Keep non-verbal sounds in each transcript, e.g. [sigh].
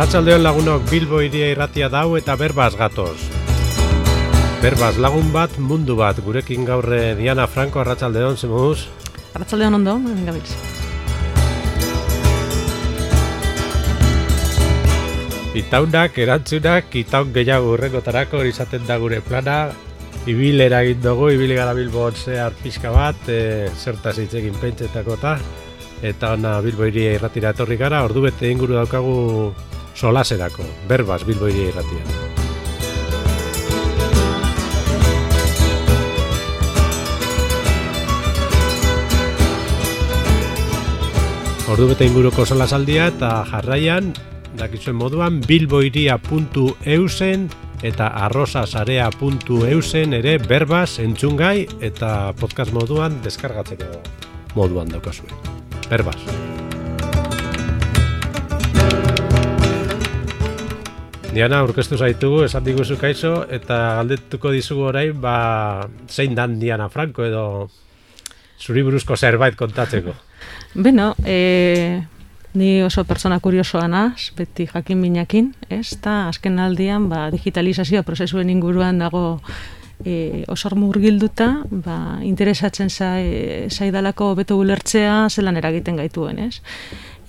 Arratsaldeon lagunok Bilbo iria irratia dau eta berbaz gatoz. Berbaz lagun bat, mundu bat, gurekin gaurre Diana Franco Arratsaldeon, zemuz? Arratsaldeon ondo, gabiltz. Itaunak, erantzunak, itaun gehiago urrengotarako izaten da gure plana, ibil eragin dugu, ibili gara Bilbo zehar pixka bat, e, zertaz hitzekin pentsetako eta, eta ona Bilbo iria irratira etorri gara, ordu bete inguru daukagu solaserako, berbaz Bilbo iria irratia. Ordu bete inguruko solasaldia eta jarraian dakizuen moduan bilboiria.eusen eta arrosasarea.eusen ere berbaz entzungai eta podcast moduan deskargatzeko moduan daukazue. Berbaz. Diana, aurkeztu zaitugu, esan diguzu kaizo, eta galdetuko dizugu orain, ba, zein dan Diana Franco edo zuri buruzko zerbait kontatzeko. [laughs] Beno, e, Ni oso persona kuriosoa naz, beti jakin minakin, ez? Ta azken aldian, ba, digitalizazioa prozesuen inguruan dago e, osor murgilduta, ba, interesatzen zai, zaidalako beto ulertzea zelan eragiten gaituen, ez?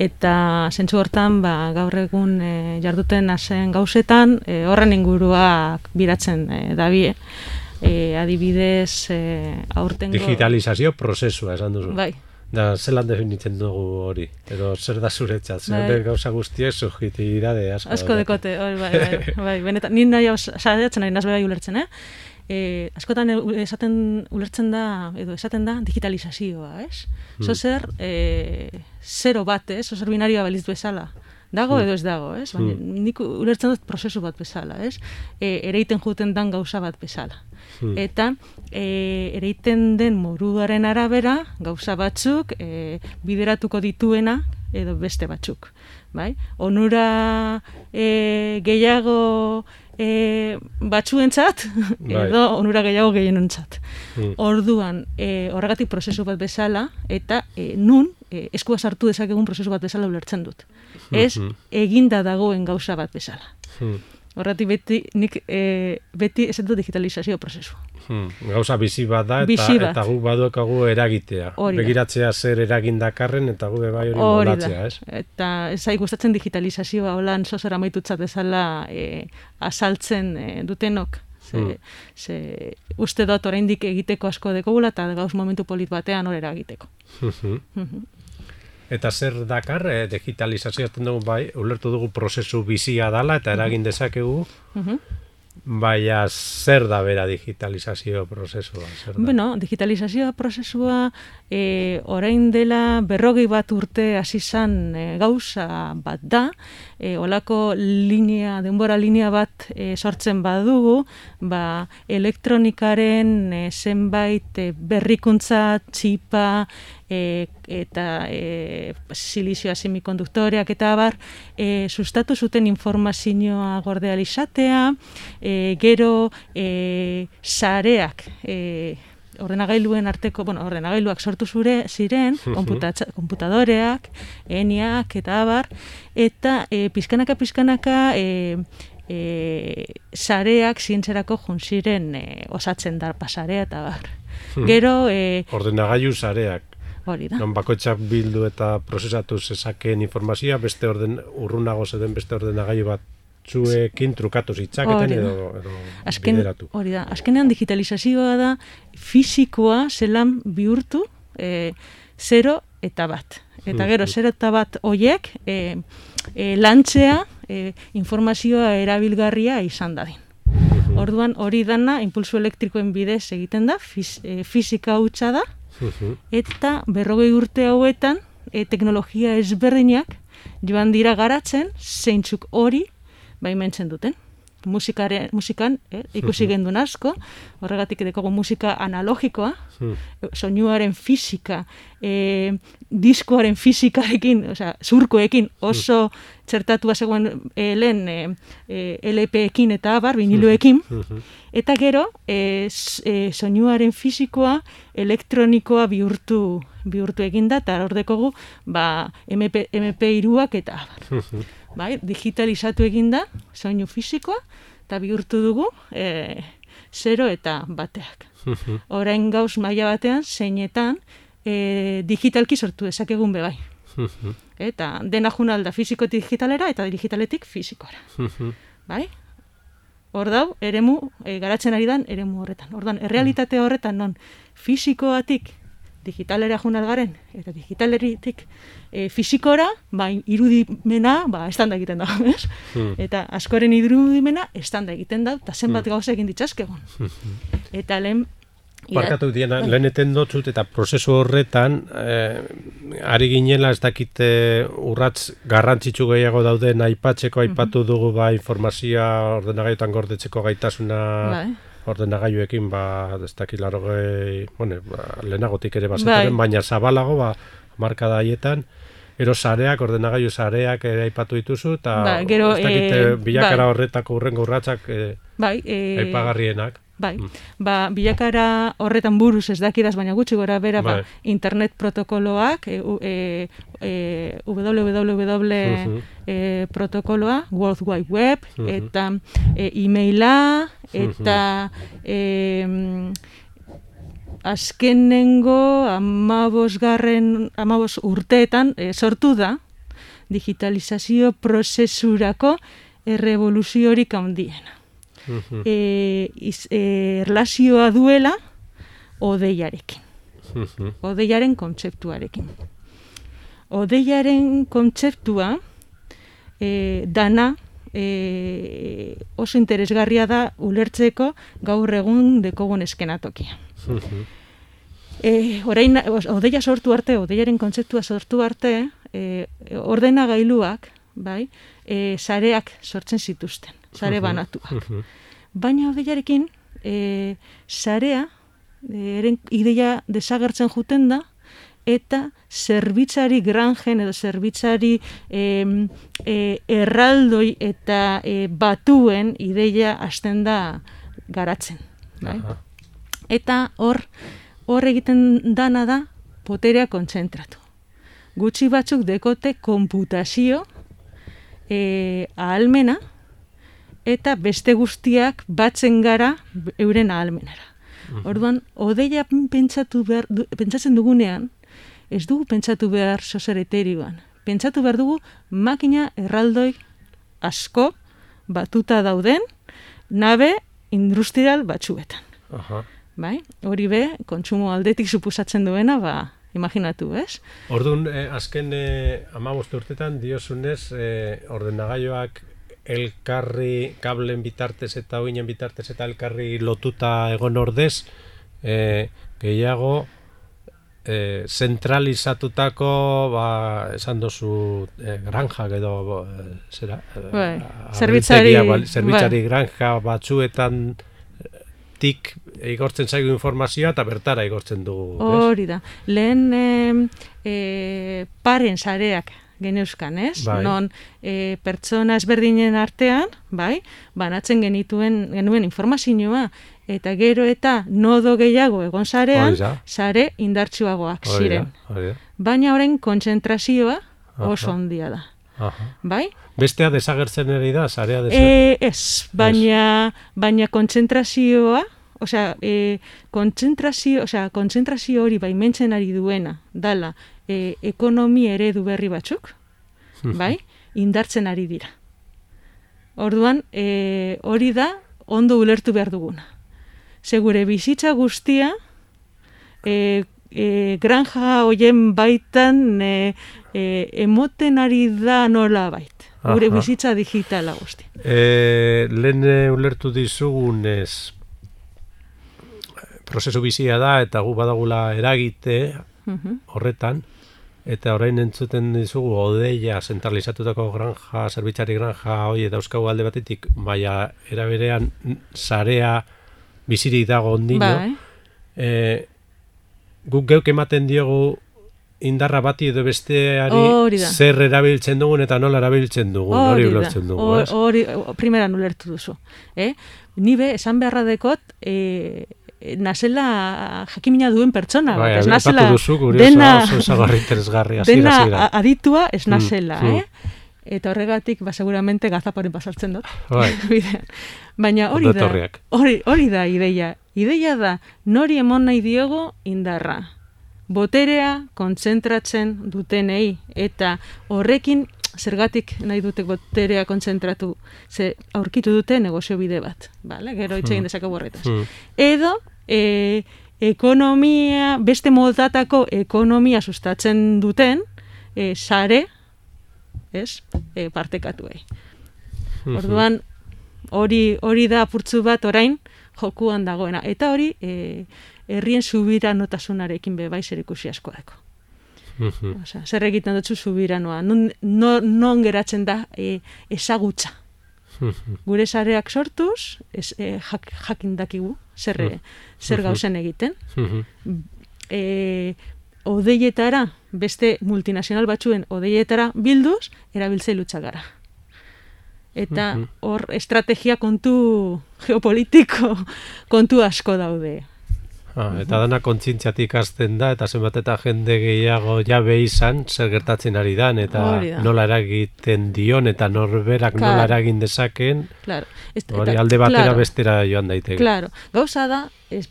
Eta zentsu hortan, ba, gaur egun e, jarduten hasen gauzetan, e, horren inguruak biratzen e, dabie. E, adibidez, e, aurtengo... Digitalizazio prozesua, esan duzu. Bai, Da, zelan definitzen dugu hori? Edo zer da zuretzat? Zer Bai. gauza guztiek subjetividade asko. asko dekote, hori, bai, bai, bai, benetan, ni nahi saiatzen nahi nazbe bai ulertzen, eh? E, askotan esaten ulertzen da, edo esaten da digitalizazioa, ez? Hmm. Zo zer, e, zero bat, ez? Zo zer binarioa baliz bezala. Dago Hmm. edo ez dago, ez? Baina nik ulertzen dut prozesu bat bezala, ez? E, ereiten juten dan gauza bat bezala. Hmm. Eta e, ereiten den moruaren arabera gauza batzuk e, bideratuko dituena edo beste batzuk. Bai? Onura e, gehiago e, batzuentzat Bai. edo onura gehiago gehienontzat. Hmm. Orduan, e, horregatik prozesu bat bezala eta e, nun e, eskua sartu dezakegun prozesu bat bezala ulertzen dut. Ez Mhm. eginda dagoen gauza bat bezala. Hmm. Horregatik beti nik e, beti dut digitalizazio prozesu. Hmm. Gauza bizi bat da, eta, bat. eta guk badukagu eragitea. Hori da. Begiratzea zer eragin dakarren, eta gu bai hori Hori moldatzea, da. ez? Eta ez zai gustatzen digitalizazioa holan sozera maitutzat bezala e, asaltzen e, dutenok. Ze, Hmm. ze uste dut oraindik egiteko asko dekogula eta gauz momentu polit batean horera egiteko. Eta zer dakar, eh, digitalizazioa ezten dugu bai, ulertu dugu prozesu bizia dala eta eragin dezakegu, baina zer da bera digitalizazio prozesua, zer da? Bueno, digitalizazioa prozesua e, orain dela berrogei bat urte hasi zan e, gauza bat da, e, olako linea, denbora linea bat e, sortzen badugu, ba, elektronikaren e, zenbait e, berrikuntza, txipa, e, eta e, silizioa semikonduktoreak eta abar, e, sustatu zuten informazioa gordea izatea, e, gero e, sareak, e, ordenagailuen arteko, bueno, ordenagailuak sortu zure ziren, [laughs] konputadoreak, eniak eta abar, eta e, pizkanaka pizkanaka e, e, sareak zientzerako junziren e, osatzen da pasarea eta bar. Gero, e, Ordenagailu sareak, hori da. non bakoitzak bildu eta prozesatu zezakeen informazioa, beste orden urrunago zeden beste ordenagailu bat zuekin trukatu zitzaketen edo, edo Azken, bideratu. hori da, azkenean digitalizazioa da fisikoa zelan bihurtu e, zero eta bat. Eta gero, zero eta bat hoiek e, e, lantzea e, informazioa erabilgarria izan dadin. Orduan hori dana impulsu elektrikoen bidez egiten da, fiz, e, fisika hutsa da, Mhm. eta berrogei urte hauetan e, teknologia ezberdinak joan dira garatzen zeintzuk hori baimentzen duten. Musikare, musikan, eh, ikusi [laughs] gendun asko, horregatik dekogu musika analogikoa, Hmm. soinuaren fisika, e, diskoaren fisikarekin, osea, zurkoekin oso txertatua zegoen e, lehen e, e, LP-ekin eta abar, viniloekin, eta gero e, e, soinuaren fisikoa elektronikoa bihurtu bihurtu eginda, eta hor dekogu ba, MP, MP iruak eta abar. Bai, digitalizatu eginda, soinu fisikoa, eta bihurtu dugu e, zero eta bateak. Orain gauz maila batean, zeinetan, e, digitalki sortu dezakegun bebai. eta dena junalda fiziko digitalera eta digitaletik fizikora. bai? Hor dau, eremu, e, garatzen ari dan, eremu horretan. Ordan, errealitate horretan, non, fizikoatik digitalera junal garen, eta digitaleritik e, fizikora, ba, irudimena, ba, estanda egiten da, [laughs] ez? Hmm. Eta askoren irudimena, estanda egiten da, eta zenbat hmm. gauza egin ditzazkegon. Hmm. Eta lehen, Barkatu diena, bai. leheneten dotzut eta prozesu horretan, eh, ari ginela ez dakite urratz garrantzitsu gehiago dauden aipatzeko, aipatu dugu ba informazioa ordenagaiotan gordetzeko gaitasuna bai ordenagailuekin ba ez dakit bueno, ba, lehenagotik ere bazetaren, bai. baina zabalago ba marka daietan ero sareak ordenagailu sareak ere aipatu dituzu eta ba, gero ez dakit e, bilakara bai. horretako urrengo urratsak e, bai, e, aipagarrienak Bai, mm. ba, bilakara horretan buruz ez dakidaz, baina gutxi gora bera, ba, bai. internet protokoloak, e, e, e, www e, protokoloa, World Wide Web, eta e, e-maila, eta e, azkenengo amabos garren, amabos urteetan e, sortu da, digitalizazio prozesurako errevoluziorik handiena e, iz, e, erlazioa duela odeiarekin. Odeiaren kontzeptuarekin. Odeiaren kontzeptua e, dana e, oso interesgarria da ulertzeko gaur egun dekogun eskenatokia. e, orain, odeia sortu arte, odeiaren kontzeptua sortu arte, e, ordena gailuak, bai, e, sareak sortzen zituzten sare banatuak. Baina odeiarekin, e, sarea, e, eren ideia desagertzen juten da, eta zerbitzari granjen edo zerbitzari e, e, erraldoi eta e, batuen ideia hasten da garatzen. Bai? Eta hor, hor egiten dana da poterea kontzentratu. Gutxi batzuk dekote konputazio e, ahalmena, eta beste guztiak batzen gara euren ahalmenara. Mhm. Orduan, odeia pentsatu behar, pentsatzen dugunean, ez dugu pentsatu behar sosereterioan. Pentsatu behar dugu makina erraldoi asko batuta dauden nabe industrial batzuetan. Aha. Bai? Hori be, kontsumo aldetik supusatzen duena, ba, imaginatu, ez? Orduan, eh, azken eh, amaboste urtetan, diozunez, eh, ordenagailoak elkarri kablen bitartez eta oinen bitartez eta elkarri lotuta egon ordez e, gehiago e, zentralizatutako ba, esan dozu e, granja edo e, zera bai, zerbitzari, zerbitzari bai. granja batzuetan tik igortzen zaigu informazioa eta bertara igortzen dugu. Hori da. Lehen e, paren sareak geneuzkan, ez? Bai. Non e, pertsona ezberdinen artean, bai, banatzen genituen genuen informazioa eta gero eta nodo gehiago egon sarean, sare indartsuagoak ziren. Baina orain kontzentrazioa oso handia da. Aha. Bai? Bestea desagertzen ere da, sarea desagertzen. E, ez, baina, baina kontzentrazioa, osea, e, kontzentrazio, osea, kontzentrazio hori baimentzen ari duena, dala, e, ekonomi eredu berri batzuk, hmm. bai, indartzen ari dira. Orduan, e, hori da ondo ulertu behar duguna. Segure bizitza guztia, e, e, granja hoien baitan e, e, emoten ari da nola bait. Gure bizitza digitala guzti. E, lehen ulertu dizugunez, prozesu bizia da eta gu badagula eragite mhm. horretan, Eta orain entzuten dizugu odeia zentralizatutako granja, zerbitzari granja, hoi euskau alde batetik, baina eraberean sarea bizirik dago ondino. Bai. E, guk geuk ematen diogu indarra bati edo besteari zer erabiltzen dugun eta nola erabiltzen dugun, hori ulertzen dugu? Hori, primeran ulertu duzu. Eh? Nibe, esan beharra dekot, eh, nasela jakimina duen pertsona. Bai, ez nasela duzu, kurioso, dena, oso ezagarri interesgarri, hasiera, dena hasiera. a- aditua ez nasela, mm. eh? Eta horregatik, ba, seguramente gazaporen pasartzen dut. Bai. [laughs] Baina hori da, hori, hori da ideia. Ideia da, nori emon nahi diogo indarra. Boterea kontzentratzen dutenei eta horrekin zergatik nahi dute boterea kontzentratu ze aurkitu dute negozio bide bat. Vale? Gero hitz egin dezakegu horretaz. Hmm. Edo e, ekonomia, beste modatako ekonomia sustatzen duten e, sare, ez, e, partekatuei. Orduan, hori hori da apurtzu bat orain jokuan dagoena. Eta hori, e, herrien subiranotasuna,rekin be bai zer ikusi asko deko. Mhm. Osea, zer egiten dutzu subiranoa? Non, no, non geratzen da e, ezagutza? Mhm. Gure sareak sortuz, ez, e, jak, jakin dakigu, zer, e, zer gauzen egiten. Mhm. E, odeietara, beste multinazional batzuen odeietara bilduz, erabiltzailutza gara. Eta Mhm. hor estrategia kontu geopolitiko kontu asko daude. Ah, eta dana kontzientziatik hasten da, eta zenbat eta jende gehiago jabe izan, zer gertatzen ari dan, eta Hori da. nola eragiten dion, eta norberak Claro. nola eragin dezaken, Claro. Ez- hori alde batera claro, bestera joan daiteke. Claro. Gauza da, ez,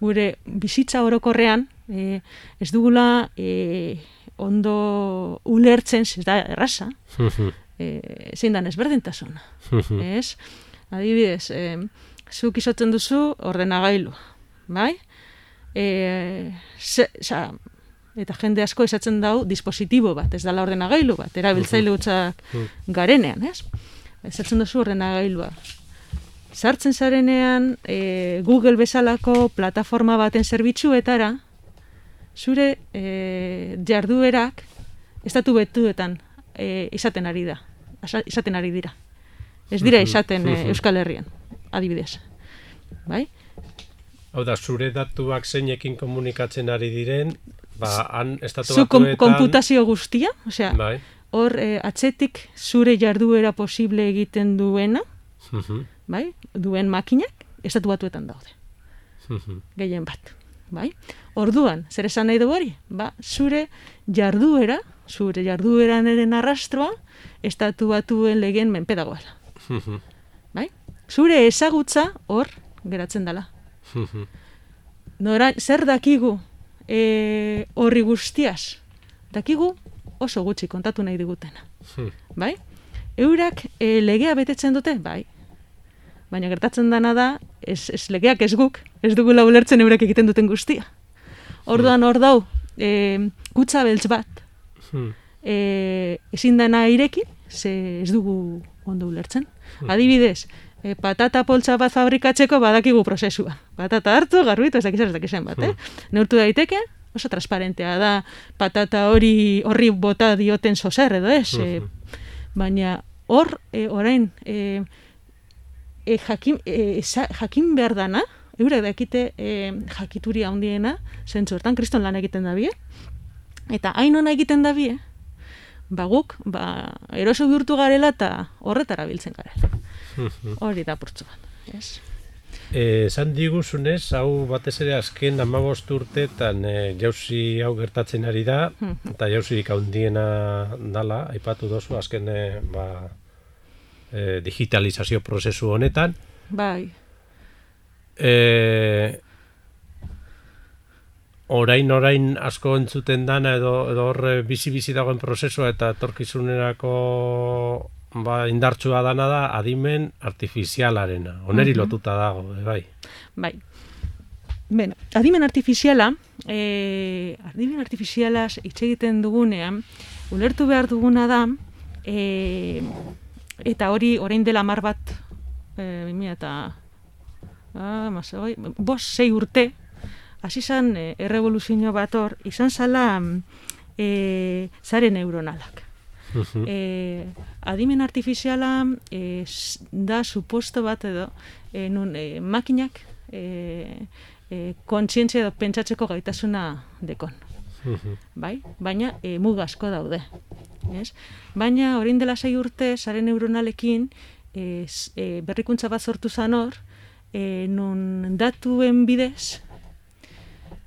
gure bizitza orokorrean, e, ez dugula e, ondo ulertzen, ez da erraza, Mhm. e, zein dan ezberdintasuna. Mhm. Ez? Adibidez, e, zuk izotzen duzu ordenagailu, bai? E, ze, sa, eta jende asko esatzen dau dispositibo bat, ez dala ordenagailu bat, erabiltzaile hutsak garenean, ez? Esatzen duzu ordenagailua. Sartzen zarenean e, Google bezalako plataforma baten zerbitzuetara, zure e, jarduerak estatu betuetan e, izaten ari da. Asa- Izaten ari dira. Ez dira Mhm, izaten e, mhm. Euskal Herrian, adibidez. Bai? Hau da, zure datuak zeinekin komunikatzen ari diren, ba, han estatu Zu kom, konputazio guztia, osea, Bai. hor e, atzetik zure jarduera posible egiten duena, Mhm. bai? Duen makinak, estatu batuetan daude. Mhm. gehien bat. Bai? Orduan, zer esan nahi du hori? Ba, zure jarduera, zure jardueran arrastroa, estatu batuen legeen menpe dagoela. Mhm. Bai? Zure ezagutza hor geratzen dela. Nora, zer dakigu e, horri guztiaz? Dakigu oso gutxi kontatu nahi digutena. Mhm. Bai? Eurak e, legea betetzen dute? Bai. Baina gertatzen dana da, ez, ez legeak ez guk, ez dugula ulertzen eurek egiten duten guztia. Orduan hor dau, e, kutsa beltz bat, Mhm. e, ezin dena ireki, ze ez dugu ondo ulertzen. Adibidez, e, patata poltsa bat fabrikatzeko badakigu prozesua. Patata hartu, garbitu, ez dakizan ez dakizan bat, eh? Neurtu daiteke, oso transparentea da, patata hori horri bota dioten sozer edo ez, e, baina hor, e, orain, e, e, jakin, e, esa- jakin behar dana, eurek dakite e, jakituria handiena, zentzu hortan, kriston lan egiten da bie, eta hain ona egiten da bie, ba guk, ba, eroso bihurtu garela eta horretara biltzen garela. Hori da purtsu bat, ez? Esan diguzunez, hau batez ere azken amabost urteetan e, jauzi hau gertatzen ari da, [laughs] eta jauzirik handiena dala, aipatu dozu azken e, ba, e, digitalizazio prozesu honetan. Bai, E, orain orain asko entzuten dana edo, edo horre bizi-bizi dagoen prozesua eta etorkizunerako ba, indartsua dana da adimen artifizialarena. Oneri lotuta dago, e, bai. bai. Beno, adimen artifiziala, e, adimen artifizialaz hitz egiten dugunean, ulertu behar duguna da, e, eta hori orain dela mar bat, e, 2000 eta ah, mazoi, bost, sei urte, hasi zan e, errevoluzio bat hor, izan zala e, zare neuronalak. Mhm. E, adimen artifiziala e, da suposto bat edo e, nun e, makinak e, e, kontzientzia edo pentsatzeko gaitasuna dekon. bai? Baina e, asko daude. Ez? Baina orain dela sei urte sare neuronalekin e, e, berrikuntza bat sortu zan hor, e, non datuen bidez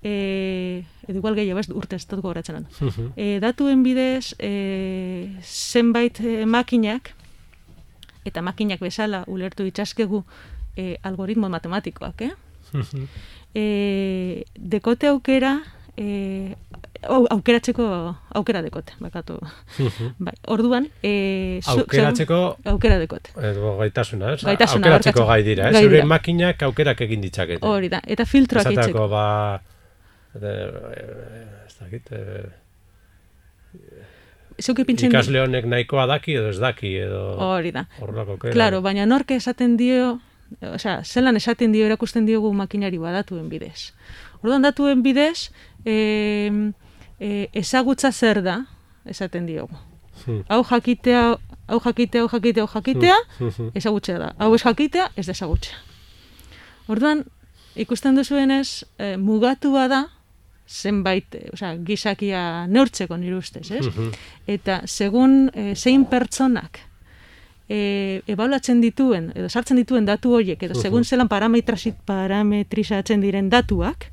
e, edo igual gehiago ez urte ez dut gogoratzen e, datuen bidez e, zenbait e, makinak eta makinak bezala ulertu itxaskegu e, algoritmo matematikoak, eh? e, dekote aukera e, aukeratzeko aukera dekote, bakatu. bai, orduan, e, aukeratzeko aukera dekote. Edo gaitasuna, ez? Gaitasuna, aukeratzeko gai dira, ez? Zure makinak aukerak egin ditzakete. Hori da, eta filtroak itzeko. Zatako, ba, ez dakit, Ikasle honek nahikoa daki edo ez daki edo... Hori da. Claro, baina norke esaten dio, o sea, zelan esaten dio erakusten diogu makinari badatuen bidez. Orduan datuen bidez, e, e, ezagutza zer da, esaten diogu. Hmm. Hau jakitea, hau jakitea, hau jakitea, hau jakitea, hmm. hmm. ezagutzea da. Hau ez jakitea, ez da ezagutzea. Orduan, ikusten duzuenez, e, mugatu da, zenbait, e, oza, gizakia neurtzeko nire ustez, ez? Eta, segun e, zein pertsonak e, ebaluatzen dituen, edo sartzen dituen datu horiek, edo segun zelan parametrizatzen diren datuak,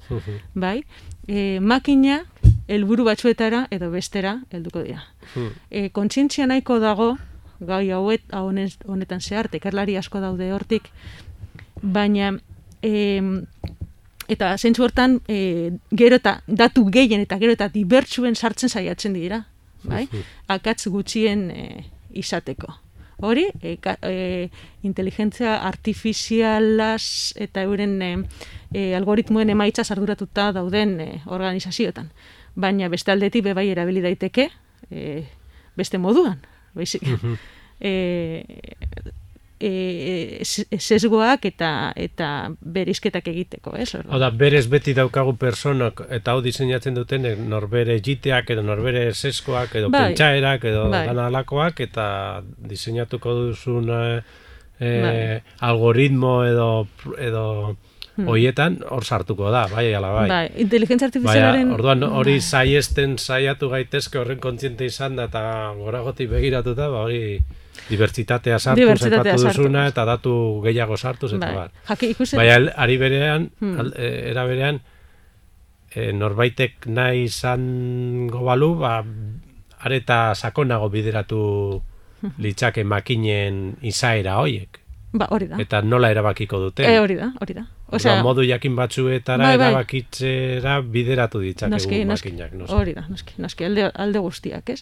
bai, e, makina helburu batzuetara edo bestera helduko dira. E, kontzientzia nahiko dago, gai hauet, honetan zehar, tekerlari asko daude hortik, baina e, eta zentzu hortan e, gero eta datu gehien eta gero eta dibertsuen sartzen saiatzen dira, bai? Akatz gutxien e, izateko. Hori, e, e, inteligentzia artifizialaz eta euren e, algoritmoen emaitza arduratuta dauden e, organizazioetan. Baina beste aldetik bebai erabili daiteke e, beste moduan. Baizik. e, e, sesgoak eta eta berizketak egiteko, ez? Hau da, berez beti daukagu personak eta hau diseinatzen duten norbere jiteak edo norbere sesgoak edo bai. pentsaerak edo bai. alakoak eta diseinatuko duzun e, bai. algoritmo edo edo hmm. Oietan hor sartuko da, bai, ala bai. Bai, inteligentzia artifizialaren... Orduan hori bai. saiesten saiatu gaitezke horren kontziente izan da eta goragotik begiratuta, ba hori dibertsitatea sartu, zaipatu duzuna, eta datu gehiago sartu, eta bai. Jaki, ikusen... Bai, ari berean, hmm. Eh, era berean, e, norbaitek nahi izan gobalu, ba, areta sakonago bideratu [laughs] litzake makinen izaera hoiek. Ba, hori da. Eta nola erabakiko dute. E, hori da, hori da. Osea, modu jakin batzuetara bai, bai. erabakitzera bideratu ditzakegu makinak. Hori da, noski, noski, alde, alde guztiak, ez?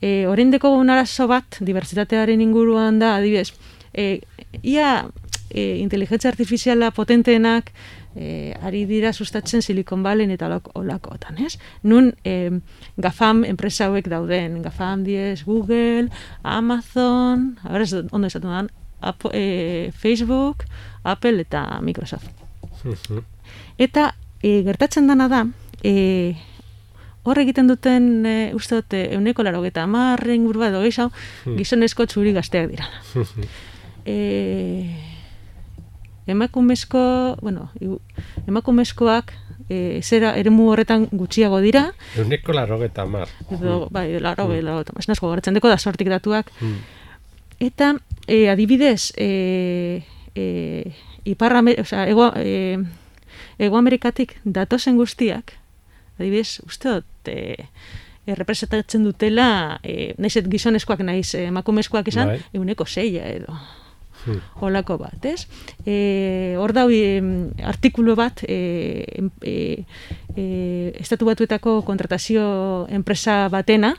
E, Orendeko unarazo bat, diversitatearen inguruan da, adibidez, e, ia e, inteligentzia artifiziala potenteenak e, ari dira sustatzen Silicon Valley eta olakotan, ez? Nun e, GAFAM enpresa hauek dauden, GAFAM diez, Google, Amazon, ahora ez ondo esatu da, e, Facebook, Apple eta Microsoft. eta e, gertatzen dana da, e, hor egiten duten e, uste dut euneko laro eta amarren gurba edo gehiago hmm. gizonezko txuri gazteak dira. [laughs] e, emakumezko, bueno, emakumezkoak e, zera eremu horretan gutxiago dira. Euneko laro eta amar. Edo, hmm. bai, laro, hmm. laro eta nazko, deko da sortik datuak. Hmm. Eta, e, adibidez, e, e, iparra, o sea, ego, e, ego Amerikatik datozen guztiak, adibidez, uste dut, e, e, representatzen dutela, e, naizet gizoneskoak naiz e, emakumezkoak izan, bai. eguneko zeia edo. Hmm. Olako bat, ez? E, hor da, e, artikulu bat, e, e, e, estatu batuetako kontratazio enpresa batena,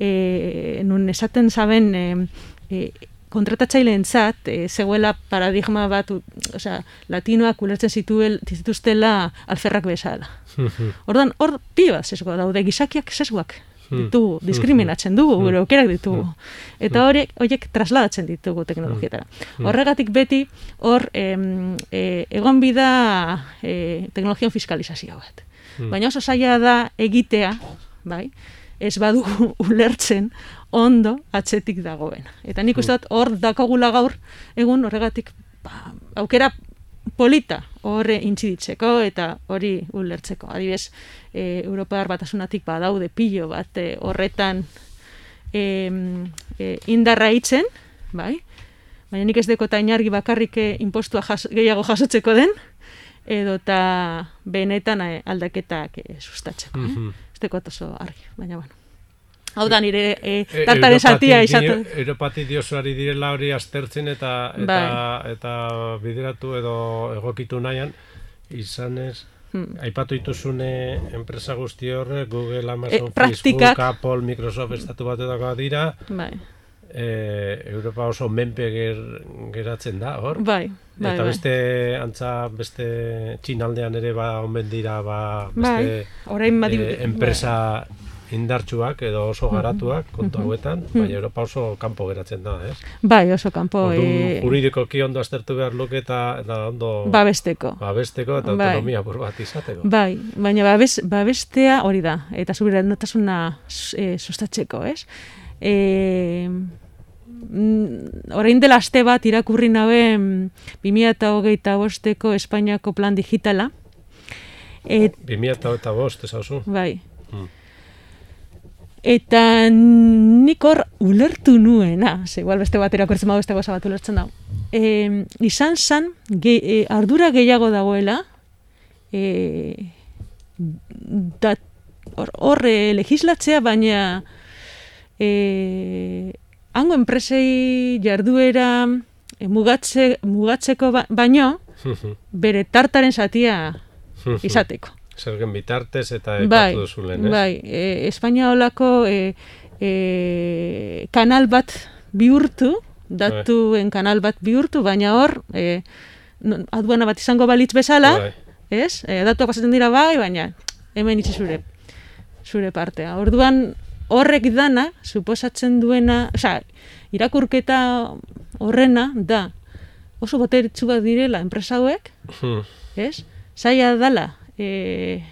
e, nun esaten zaben, e, e, kontratatzaileentzat zat, e, zegoela paradigma bat, osea, latinoak ulertzen zituel, zituztela alferrak bezala. [laughs] Ordan hor piba sesgo daude, gizakiak sesgoak ditugu, diskriminatzen dugu, gure aukerak ditugu. Eta horiek, horiek trasladatzen ditugu teknologietara. Horregatik beti, hor, em, e, egon bida e, teknologian fiskalizazio bat. Baina oso zaila da egitea, bai, ez badugu [laughs] ulertzen ondo atzetik dagoen. Eta nik uste dut hor dakogula gaur, egun horregatik ba, aukera polita horre intziditzeko eta hori ulertzeko. Adibidez, e, Europar batasunatik badaude pilo bat e, horretan e, e, indarra itzen, bai? Baina nik ez deko eta inargi bakarrik e, impostua jas, gehiago jasotzeko den, edo eta benetan e, aldaketak e, sustatzeko. Mm -hmm. Ez deko oso argi, baina bueno. Hau da nire e, tartaren saltia izatu. Europati diosuari direla hori aztertzen eta eta, bai. eta bideratu edo egokitu nahian, izanez, Hmm. Aipatu dituzune enpresa guzti horre, Google, Amazon, e, Facebook, Apple, Microsoft, estatu bat dira. Bai e, Europa oso menpe ger, geratzen da, hor? Bai, bai, Eta bai. beste, antza, beste txinaldean ere ba, onben dira, ba, beste bai, e, enpresa indartsuak edo oso mm-hmm. garatuak kontu mm-hmm. hauetan, mm baina Europa oso kanpo geratzen da, ez? Bai, oso kanpo. E... Juridiko ki ondo aztertu behar luke eta, eta ondo... Babesteko. Babesteko eta bai. autonomia bur bat izateko. Bai, baina babes, babestea hori da, eta zubira notasuna e, sustatzeko, ez? E, orain dela aste bat irakurri nabe 2008 bosteko Espainiako plan digitala. Et, 2008 bost, ez Bai. Hmm. Eta nik hor ulertu nuena, ze igual beste bat irakurtzen bau beste goza bat ulertzen dago. E, izan zan, ge, e, ardura gehiago dagoela, e, horre legislatzea, baina e, hango enpresei jarduera e, mugatze, mugatzeko ba, baino, bere tartaren satia izateko. Zergen bitartez eta epatu bai, duzulen, ez? Bai, e, Espainia olako e, e, kanal bat bihurtu, datuen bai. kanal bat bihurtu, baina hor, e, aduana bat izango balitz bezala, bai. ez? E, datuak pasatzen dira bai, baina hemen itzi zure, zure partea. Orduan, horrek dana, suposatzen duena, oza, irakurketa horrena da, oso boteritzu bat direla enpresa hauek, hmm. ez? Zaila dala, e,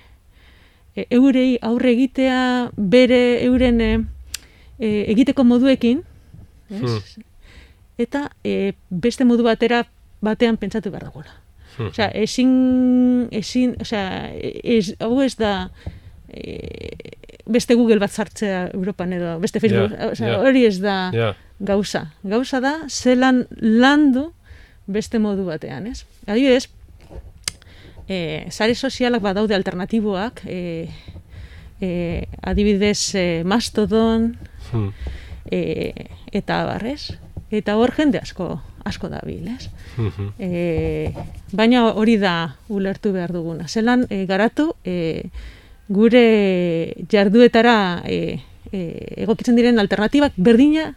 e, eurei aurre egitea bere euren e, e egiteko moduekin, ez? Hmm. Eta e, beste modu batera batean pentsatu behar dagoela. Hmm. Osea, ezin, ezin, osea, ez, hau ez da, e, beste Google bat sartzea Europan edo beste Facebook, hori ez da gauza. Gauza da, zelan landu beste modu batean, ez? Adibidez, e, sare sozialak badaude alternatiboak, e, e, adibidez e, Mastodon, hmm. e, eta barrez, eta hor jende asko asko da bil, ez? Hmm. E, baina hori da ulertu behar duguna. Zelan e, garatu, e, gure jarduetara e, e, egokitzen diren alternatibak berdina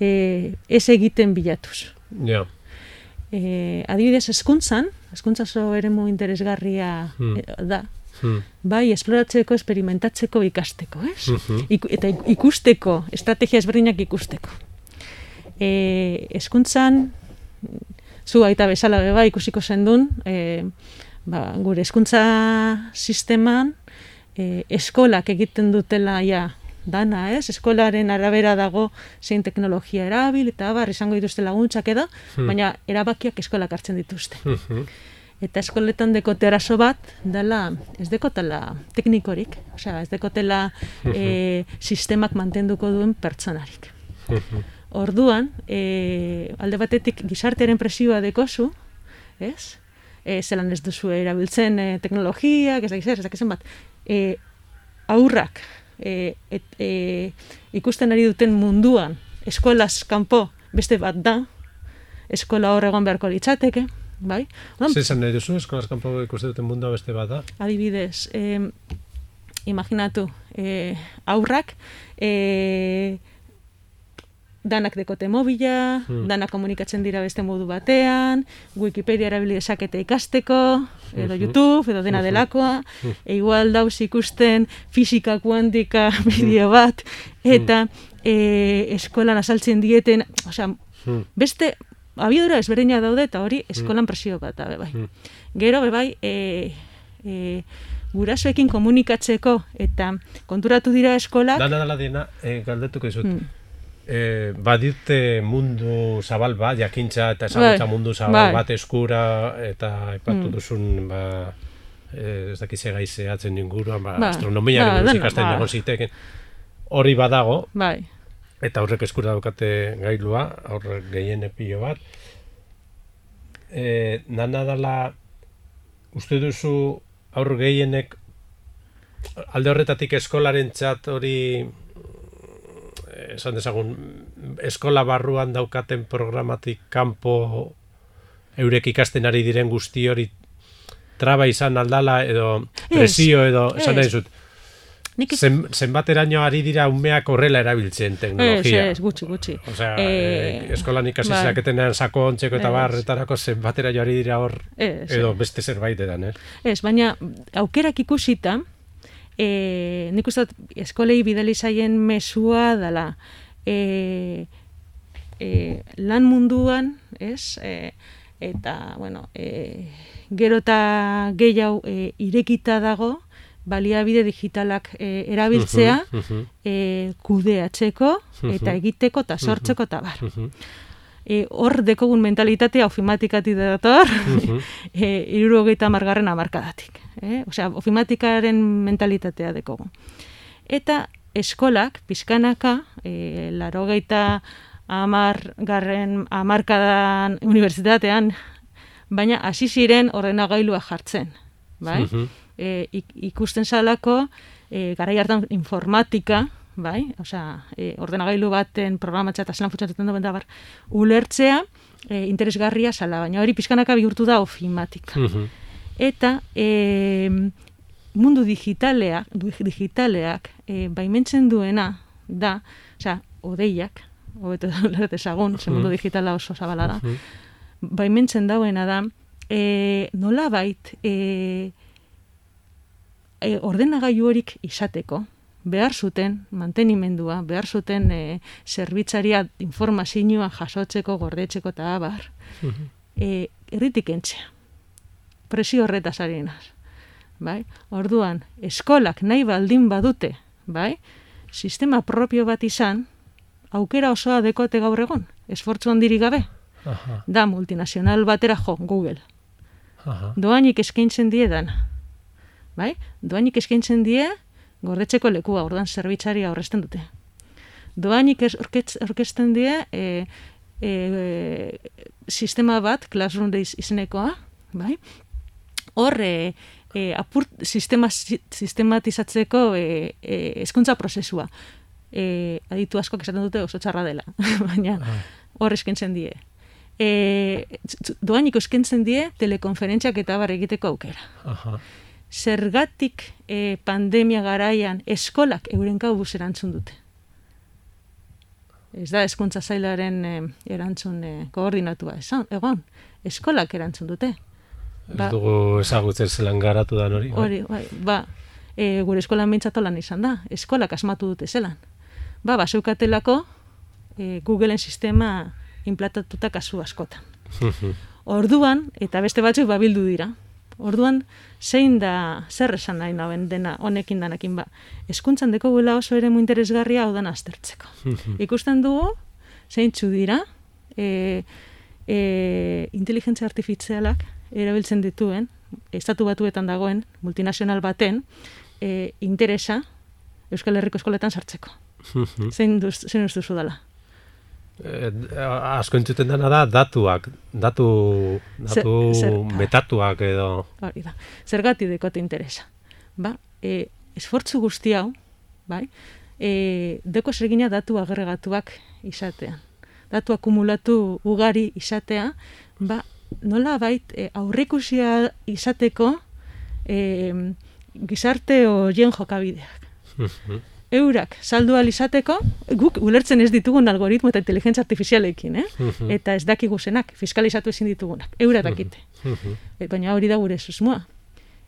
e, ez egiten bilatuz. Ja. E, adibidez, eskuntzan, eskuntza zo ere mu interesgarria hmm. E, da, hmm. bai, esploratzeko, esperimentatzeko, ikasteko, ez? Hmm. eta ikusteko, estrategia ezberdinak ikusteko. E, eskuntzan, zu aita bezala beba ikusiko zendun, e, ba, gure hezkuntza sisteman e, eskolak egiten dutela ja dana, ez? Eskolaren arabera dago zein teknologia erabil eta bar izango dituzte laguntzak edo, hmm. baina erabakiak eskolak hartzen dituzte. Hmm. Eta eskoletan dekote arazo bat, dela, ez dekotela teknikorik, osea, ez dekotela e, sistemak mantenduko duen pertsonarik. Hmm. Orduan, e, alde batetik gizartearen presioa dekozu, ez? e, zelan ez duzu erabiltzen e, teknologiak, ez da gizera, ez da bat, e, aurrak e, et, e, ikusten ari duten munduan, eskolaz kanpo beste bat da, eskola horregon beharko litzateke, bai? Zezan nahi duzu, eskolaz kanpo ikusten duten mundua beste bat da? Adibidez, e, imaginatu, e, aurrak, e, danak dekote mobila, hmm. danak komunikatzen dira beste modu batean, Wikipedia erabili desakete ikasteko, edo hmm. YouTube, edo dena hmm. delakoa, hmm. e igual dauz ikusten fisika kuantika [laughs] bideo bat, eta e, eskolan asaltzen dieten, osea, beste, abiadura ezberdina daude, eta hori eskolan presio bat, abe, bai. Gero, bai, e, e, gurasoekin komunikatzeko, eta konturatu dira eskola... Dana dela dena, e, galdetuko izut E, badite mundu zabal bat, jakintza eta ezagutza Bai, mundu zabal bai. bat eskura eta aipatu Mm. duzun ba, e, ez dakiz gai zehatzen inguruan, ba, Ba, astronomiaren ba, ikasten ba. egon ziteken. Hori badago, Bai, eta horrek eskura daukate gailua, horrek gehien epilo bat. E, nana dala, uste duzu aur gehienek alde horretatik eskolaren txat hori eh, esan dezagun eskola barruan daukaten programatik kanpo eurek ikasten ari diren guzti hori traba izan aldala edo presio edo esan ez. nahi zut nik ez, zen, zenbateraino ari dira umeak horrela erabiltzen ez, teknologia ez, gutxi, gutxi. Osea, Eh, eh, eskolan ikasi bai. zaketenean sako ontzeko eta Ez. barretarako zenbatera joari dira hor Ez, edo beste zerbait edan, eh? Ez, baina aukerak ikusita, e, nik uste eskolei bidali zaien mesua dela e, e, lan munduan, ez? E, eta, bueno, e, gero eta gehiago e, irekita dago, baliabide digitalak e, erabiltzea, Mhm, mhm, e, kudeatzeko, eta Mhm. egiteko eta sortzeko eta bar. E, hor dekogun mentalitatea ofimatikati dator, mhm. [laughs] e, irurogeita margarren amarkadatik. Eh? Osea, ofimatikaren mentalitatea dekogu. Eta eskolak, pizkanaka, e, larogeita amargarren amarkadan unibertsitatean, baina hasi ziren ordenagailua jartzen. Bai? Mhm. e, ik- ikusten zalako e, garai hartan informatika, bai? Osea, e, ordenagailu baten programatzea eta zelan funtsatzen duen da bar, ulertzea e, interesgarria zala, baina hori pizkanaka bihurtu da ofimatika. Mhm. Eta e, mundu digitaleak, digitaleak e, baimentzen duena da, osea, odeiak, hobeto [laughs] da ezagun, ze mundu Mhm. digitala oso zabala da, Mhm. baimentzen dauena da, e, nola bait, e, e, ordenagailu horik izateko, behar zuten mantenimendua, behar zuten e, zerbitzaria informazioa jasotzeko, gordetzeko eta abar, Mhm. e, erritik entzea. Presio horretaz ari naz. Bai? Orduan, eskolak nahi baldin badute, bai? sistema propio bat izan, aukera osoa dekote gaur egon, esfortzu handirik gabe, Aha, da multinazional batera jo, Google. aha. Doainik eskaintzen die dana. Bai? Doainik eskaintzen die gordetzeko lekua, orduan zerbitzari aurrezten dute. Doainik ez orkesten die e, e, sistema bat, Classroom Days izenekoa, bai? Hor, e, e, apur, sistema, si- sistematizatzeko e, e, eskuntza prozesua. E, aditu askoak esaten dute oso txarra dela, [laughs] baina Ah, hor eskaintzen die. E, doainik eskaintzen die telekonferentziak eta bar egiteko aukera. Aha. Zergatik e, pandemia garaian eskolak euren kabuz erantzun dute. Ez da eskuntza zailaren e, erantzun e, koordinatua esan, egon. Eskolak erantzun dute. Ez Ba- dugu ezagutzen zelan garatu dan hori. bai? Hori, bai, ba, e, gure eskolan mintzatu lan izan da. Eskolak asmatu dute zelan. Ba, baseukatelako e, Googleen sistema implantatuta kasu askotan. [laughs] Orduan, eta beste batzuk babildu dira. Orduan, zein da, zer esan nahi naben dena, honekin danakin ba. Eskuntzan deko guela oso ere mu interesgarria hau dan aztertzeko. [laughs] Ikusten dugu, zeintzu dira, e, e, inteligentzia artifizialak erabiltzen dituen, estatu batuetan dagoen, multinazional baten, e, interesa Euskal Herriko eskoletan sartzeko. [laughs] Zein, duz, zein duzu dela? Eh, asko entzuten dena da datuak, datu, datu Zer- zer- metatuak edo... Hori da. Zergati dekote interesa. Ba, e, esfortzu guzti hau, bai, e, deko zergina datu agregatuak izatean. Datu akumulatu ugari izatea, ba, nola bait, e, aurrikusia izateko e, gizarte horien jokabideak. Mhm. Eurak saldu izateko, guk ulertzen ez ditugun algoritmo eta inteligentzia artifizialekin, eh? Mhm. Eta ez dakik zenak, fiskalizatu ezin ditugunak. Eura dakite. Mhm. E, baina hori da gure susmoa.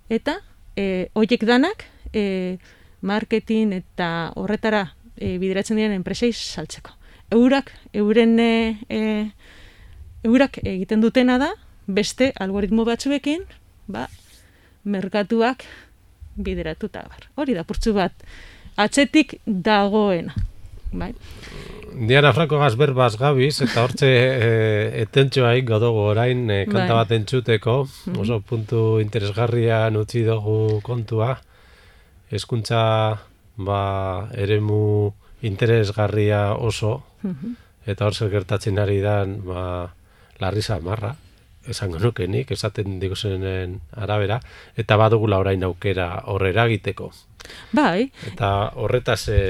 Eta e, hoiek danak e, marketing eta horretara e, bideratzen diren enpresei saltzeko. Eurak, euren e, e, eurak egiten dutena da beste algoritmo batzuekin, ba, merkatuak bideratuta bar. Hori da purtsu bat atzetik dagoena. bai. Diana Franco berbaz gabiz, eta hortze e, etentxoa ingo dugu orain, e, kanta Bai. bat entzuteko, oso puntu interesgarrian utzi dugu kontua, hezkuntza ba, eremu interesgarria oso, eta hor gertatzen ari dan, ba, larri marra, esango nuke nik, esaten diguzenen arabera, eta badugula orain aukera horrera egiteko. Bai, Eta horretaz e,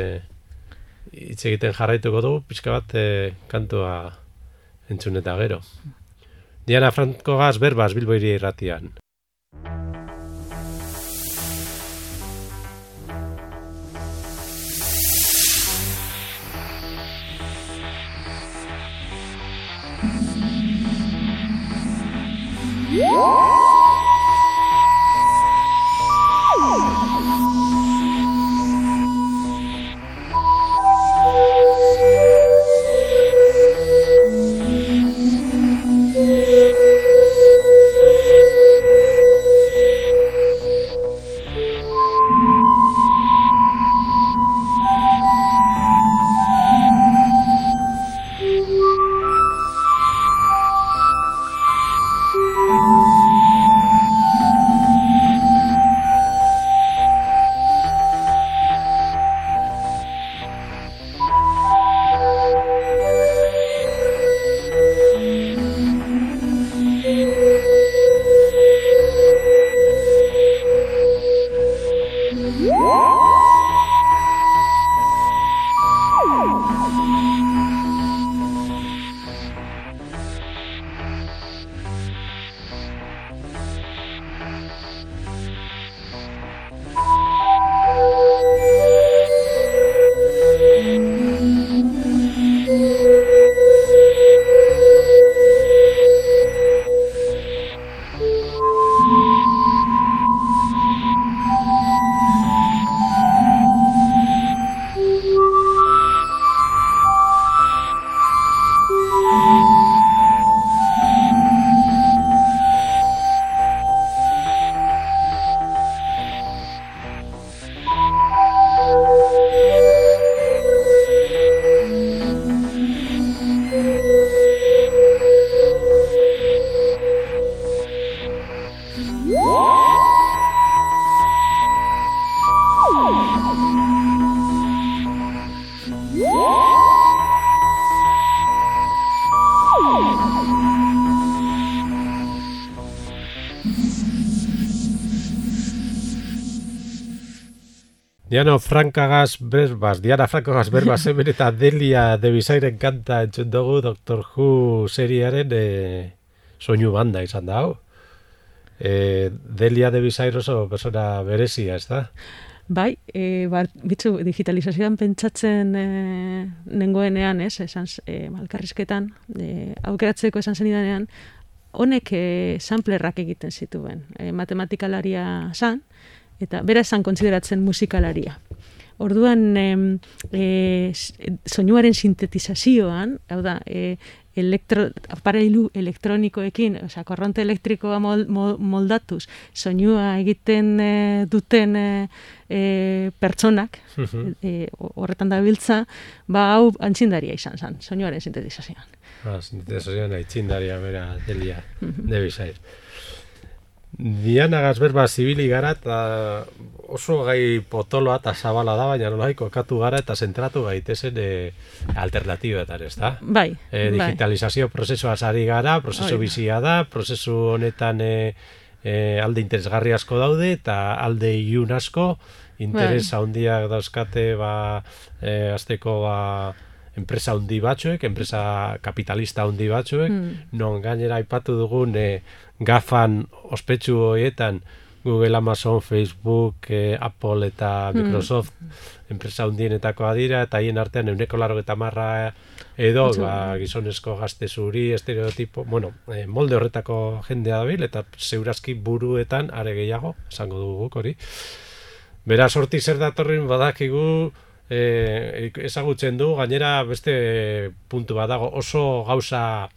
hitz egiten jarraituko dugu, pixka bat e, kantua entzun eta gero. Diana Franco gaz berbaz Bilboiri irratian. Música Diana Frankagaz berbaz, Diana Frankagaz berbaz hemen eta Delia de Bizairen kanta entzun dugu Doctor Who seriaren e, soinu banda izan da hau. E, Delia de Bizair oso persona berezia, ez da? Bai, e, bar, bitzu, digitalizazioan pentsatzen e, nengoenean, ez, esan, e, malkarrizketan, e, aukeratzeko esan zenidanean, honek e, samplerrak egiten zituen. E, matematikalaria zan, eta bera esan kontsideratzen musikalaria. Orduan, em, e, soinuaren sintetizazioan, hau da, e, elektro, aparailu elektronikoekin, osea, korronte elektrikoa mol, mol, moldatuz, soinua egiten e, duten e, e, pertsonak, e, horretan da biltza, ba hau antzindaria izan zen, soinuaren sintetizazioan. Ah, sintetizazioan aitzindaria bera Delia de Bizair. Diana Gazberba zibili gara eta oso gai potoloa eta zabala da, baina nolai kokatu gara eta zentratu gaitezen e, alternatibetan, ez da? Bai, E, bai. digitalizazio prozesua ari gara, prozesu da. bizia da, prozesu honetan e, e, alde interesgarri asko daude eta alde ilun asko, interes Bai. handiak dauzkate ba, e, azteko ba, enpresa handi batzuek, enpresa kapitalista handi batzuek, Hmm. non gainera aipatu dugun e, gafan ospetsu horietan Google, Amazon, Facebook, eh, Apple eta Hmm. Microsoft enpresa hundienetakoa dira, eta hien artean euneko laro eta marra edo, ba, gizonezko gazte zuri, estereotipo, bueno, eh, molde horretako jendea dabil, eta zeurazki buruetan are gehiago, esango dugu hori. Beraz, hortik zer datorren badakigu, eh, ezagutzen du, gainera beste puntu bat dago, oso gauza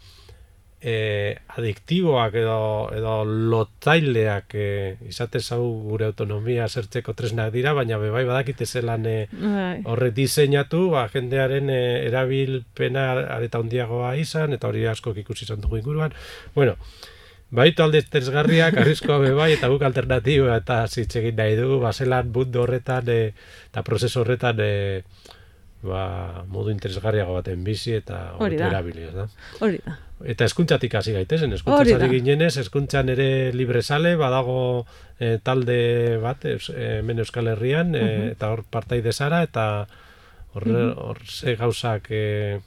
e, adiktiboak edo, edo lotzaileak e, izate zau gure autonomia zertzeko tresnak dira, baina bebai badakite zelan e, Bai. horre diseinatu, ba, jendearen e, erabilpena areta handiagoa izan, eta hori askok ikusi izan dugu inguruan. Bueno, Baitu alde tresgarriak, arriskoa bebai, eta guk alternatiba eta zitzegin nahi dugu, ba, zelan mundu horretan, e, eta prozesu horretan, e, ba, modu interesgarriago baten bizi eta Hori da. erabili, da? Hori da. Eta eskuntzatik hasi gaitezen, ari ginenez, eskuntzan ere librezale, badago e, talde bat, eus, e, hemen Euskal Herrian, e, Mhm. eta hor partaide zara, eta hor, hor ze gauzak e,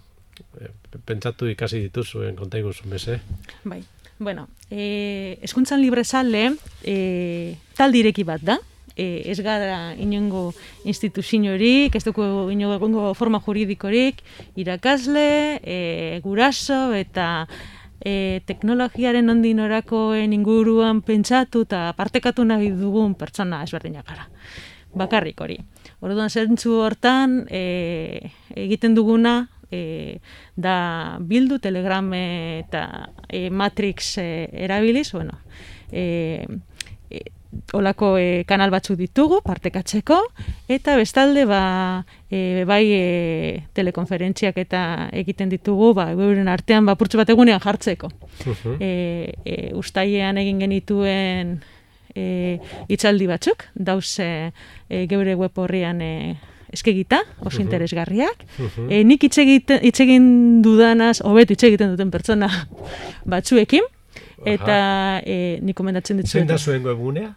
pentsatu ikasi dituzuen konta iguzu meze. Bai. Bueno, e, eskuntzan librezale e, taldireki bat da. E, ez gara inongo instituziorik, ez dugu inongo forma juridikorik, irakasle, e, guraso eta e, teknologiaren ondin orakoen inguruan pentsatu eta partekatu nahi dugun pertsona ezberdinak gara. Bakarrik hori. Orduan zentzu hortan e, egiten duguna e, da bildu telegram eta e, matrix e, erabiliz, bueno, e, e, olako e, kanal batzuk ditugu partekatzeko eta bestalde ba e, bai e, telekonferentziak eta egiten ditugu ba euren artean bapurtxo bat egunean jartzeko. E, e, ustaiean egin genituen e, itzaldi batzuk, dauz e, e, geure web horrian e, eskegita, oso interesgarriak. Mhm. E, nik hitz egin dudanaz, hobeto hitz egiten duten pertsona [laughs] batzuekin, eta e, nik komendatzen Zein ditzuet. da zuen webgunea?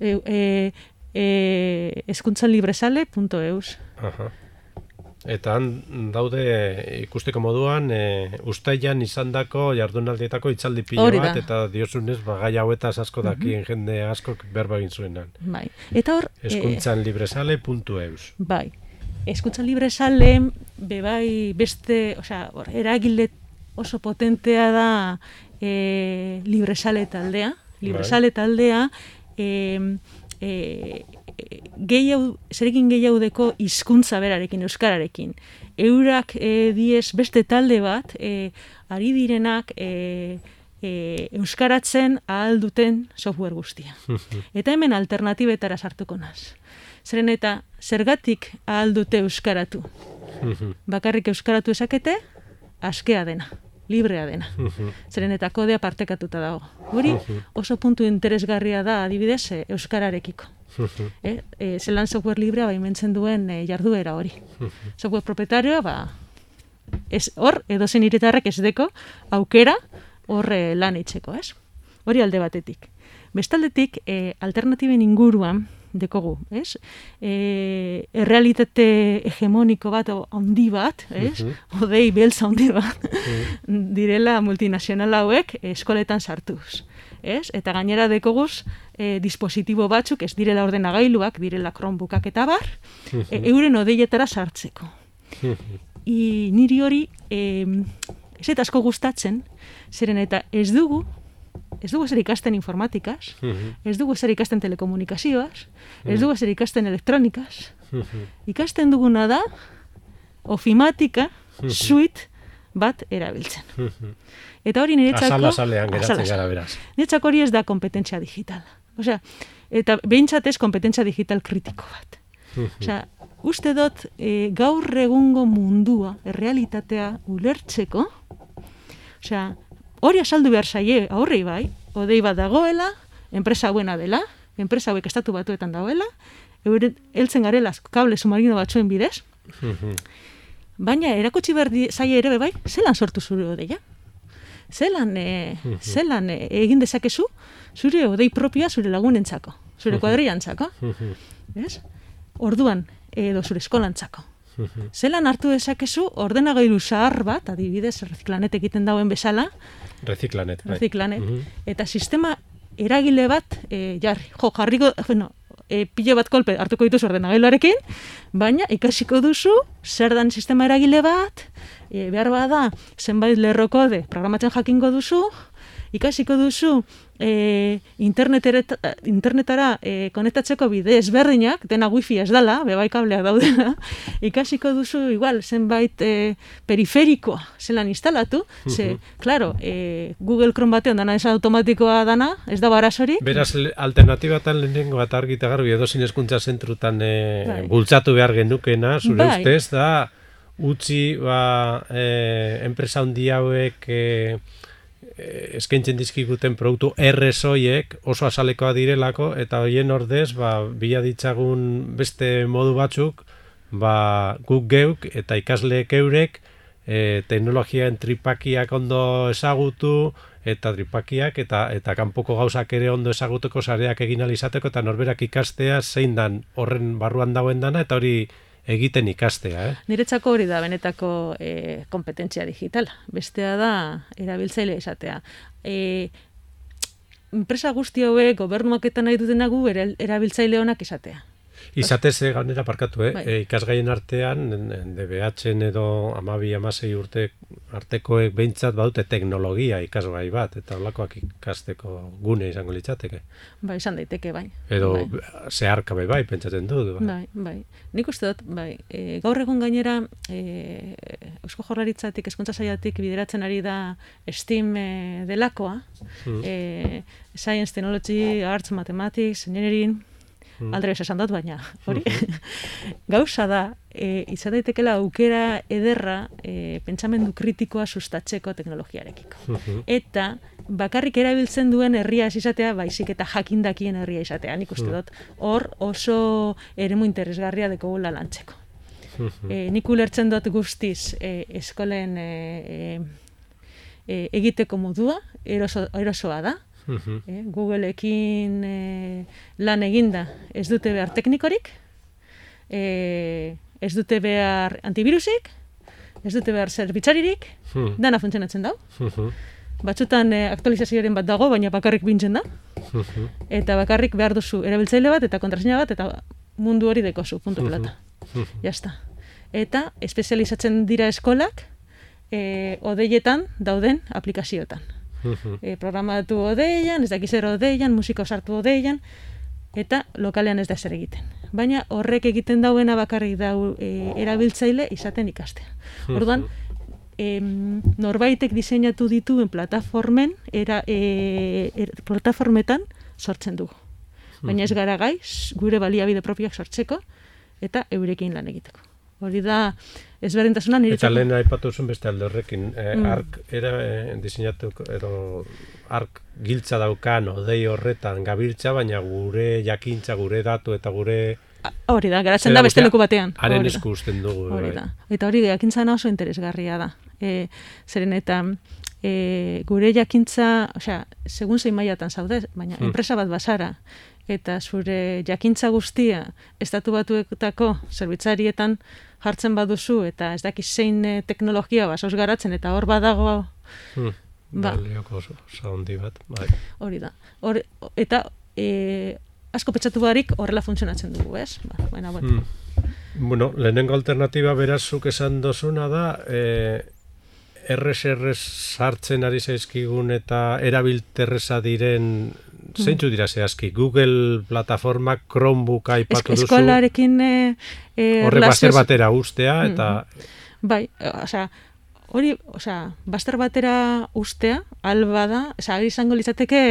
E, e, e, eskuntzanlibresale.eus. Aha. Eta han daude ikusteko moduan e, ustailan izandako jardunaldietako itzaldi pilo bat eta diozunez ba, gai hauetaz asko dakien jende askok berba egin zuenan. Bai. Eta hor, Eskuntzanlibresale.eus. Bai. Eskuntza libre sale, bebai beste, osea, hor, eragile oso potentea da e, libresale taldea. Libresale taldea, e, e, gehiago, zerekin gehiaudeko hizkuntza berarekin, euskararekin. Eurak e, diez beste talde bat, e, ari direnak e, e, euskaratzen ahal duten software guztia. [laughs] Eta hemen alternatibetara sartuko naz. Zeren eta zergatik ahal dute euskaratu. [laughs] Bakarrik euskaratu esakete, askea dena, librea dena. Zeren eta kodea partekatuta dago. Hori oso puntu interesgarria da adibidez e, euskararekiko. Eh, e, zelan software librea baimentzen duen e, jarduera hori. software proprietarioa, ba, ez, hor, edozen iritarrek ez deko, aukera horre lan itxeko, ez? Hori alde batetik. Bestaldetik, e, alternatiben inguruan, dekogu, ez? E, errealitate hegemoniko bat, handi bat, ez? Odei beltza handi bat, [laughs] direla multinazional hauek eskoletan sartuz. Ez? Eta gainera dekoguz e, dispositibo batzuk, ez direla ordenagailuak, direla Chromebookak eta bar, e, euren odeietara sartzeko. I niri hori e, ez eta asko gustatzen, zeren eta ez dugu, ez dugu zer ikasten informatikaz, ez dugu zer ikasten telekomunikazioaz, ez dugu zer ikasten elektronikaz, ikasten duguna da ofimatika suite bat erabiltzen. Eta hori niretzako... Azal azalean geratzen gara beraz. Niretzako hori ez da kompetentzia digital. Osea, eta behintzat ez kompetentzia digital kritiko bat. Osea, uste dut e, gaur egungo mundua, errealitatea ulertzeko, osea, hori asaldu behar zaie aurrei bai, odei bat dagoela, enpresa buena dela, enpresa hauek estatu batuetan dagoela, euren heltzen garela kable submarino batzuen bidez, baina erakutsi behar zaie ere bai, zelan sortu zure odeia? Zelan, e, zelan e, egin dezakezu zure odei propioa zure lagunentzako, zure kuadrillantzako, ez? Orduan, edo zure eskolantzako. Zelan hartu dezakezu ordenagailu zahar bat, adibidez, reziklanet egiten dauen bezala, Reziklanet. bai. reziklanet, Mhm. eta sistema eragile bat e, jarri, jo, jarriko, bueno, e, pilo bat kolpe hartuko dituzu ordenagailuarekin, baina ikasiko duzu zer dan sistema eragile bat, e, behar bada zenbait lerrokode programatzen jakingo duzu, ikasiko duzu e, internetara e, konektatzeko bide ezberdinak, dena wifi ez dala, bebai kableak daudena, [laughs] ikasiko duzu, igual, zenbait e, periferikoa zelan instalatu, ze, claro, e, Google Chrome batean dana ez automatikoa dana, ez da barazori. Beraz, alternatibatan lehenengo bat argita garbi edo zinezkuntza zentrutan e, bai. bultzatu behar genukena, zure bai. ustez, da, utzi, ba, e, enpresa hundi hauek, e, eskaintzen dizkiguten produktu errezoiek oso azalekoa direlako eta hoien ordez ba, bila ditzagun beste modu batzuk ba, guk geuk eta ikasleek eurek e, teknologiaen tripakiak ondo ezagutu eta tripakiak eta eta kanpoko gauzak ere ondo ezagutuko sareak egin alizateko eta norberak ikastea zein dan horren barruan dagoen dana eta hori egiten ikastea, eh? Niretzako hori da benetako e, kompetentzia digitala. Bestea da erabiltzaile izatea. E, enpresa guzti hauek gobernuak eta nahi dutena gu erabiltzaile honak izatea. Izatez e, gainera parkatu, eh? Bai. E, ikasgaien artean, DBH-en edo amabi amasei urte artekoek behintzat baute teknologia ikasgai bat, eta holakoak ikasteko gune izango litzateke. Bai, izan daiteke, bai. Edo bai. zeharka bai, bai, pentsatzen dut. Bai, bai. bai. Nik uste dut, bai, e, gaur egun gainera, e, Eusko Jorraritzatik, eskuntza saiatik bideratzen ari da STEAM e, delakoa, mm. e, Science, Technology, Arts, Mathematics, Engineering, mm. aldre esan dut, baina [laughs] hori gauza da, e, izan daitekela aukera ederra e, pentsamendu kritikoa sustatzeko teknologiarekiko. Mm Eta bakarrik erabiltzen duen herria izatea, baizik eta jakindakien herria izatea, nik uste mm. dut, hor oso eremu interesgarria deko gula lantzeko. E, nik ulertzen dut guztiz e, eskolen e, e, egiteko modua, eroso, erosoa da, eh, Googleekin eh, lan eginda ez dute behar teknikorik, eh, ez dute behar antivirusik, ez dute behar zerbitzaririk, hmm. dana funtzionatzen dau. Batzutan eh, aktualizazioaren bat dago, baina bakarrik bintzen da. Eta bakarrik behar duzu erabiltzaile bat eta kontrasina bat eta mundu hori dekozu, puntu pelata. Jasta. Eta espezializatzen dira eskolak eh, odeietan dauden aplikazioetan e, programatu odeian, ez dakiz odeian, musika osartu odeian, eta lokalean ez da zer egiten. Baina horrek egiten dauena bakarrik da e, erabiltzaile izaten ikastea. Orduan, em, norbaitek diseinatu dituen plataformen, era, e, er, plataformetan sortzen dugu. Baina ez gara gai, gure baliabide propioak sortzeko, eta eurekin lan egiteko. Hori da, ezberdintasuna nire Eta lehen aipatu zuen beste alde horrekin, eh, mm. ark era eh, diseinatu edo ark giltza daukan odei horretan gabiltza, baina gure jakintza, gure datu eta gure Hori da, garatzen da beste leku batean. Haren esku usten dugu. Hori bai. da. Eta hori jakintza oso interesgarria da. E, zeren eta e, gure jakintza, osea, segun zein mailatan zaude, baina hmm. enpresa bat basara, eta zure jakintza guztia estatu batuetako zerbitzarietan jartzen baduzu eta ez dakiz zein eh, teknologia basoz garatzen eta hor badago hmm. ba. Balioko bat, bai. Hori da. Hor, eta e, asko petxatu barik horrela funtzionatzen dugu, ez? Ba, bueno, bueno. Hmm. bueno, lehenengo alternatiba berazuk esan dozuna da, e, RSR sartzen ari zaizkigun eta erabilterreza diren. Zeintzu dira zehazki, Google plataforma Chromebook aipatu duzu. Eskolarekin e, e, Horre baster batera ustea, mm, eta... Bai, osea, hori, osea, baster batera ustea, alba da, osea, izango litzateke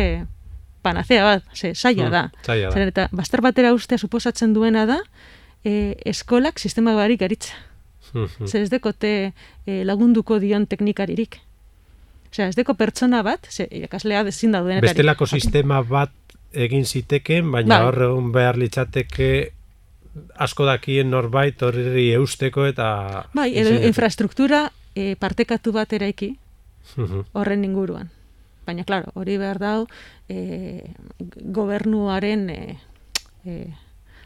panacea bat, ze, saia mm, da. Da. eta baster batera ustea suposatzen duena da, e, eskolak sistema barik garitza. Zer ez dekote e, lagunduko dion teknikaririk. Osea, ez deko pertsona bat, ze, ikaslea dezin da duen. Bestelako sistema bat egin ziteken, baina bai. hor egun behar litzateke asko dakien norbait horri eusteko eta... Bai, edo infrastruktura e, partekatu bat eraiki horren inguruan. Baina, klaro, hori behar dau e, gobernuaren e, e,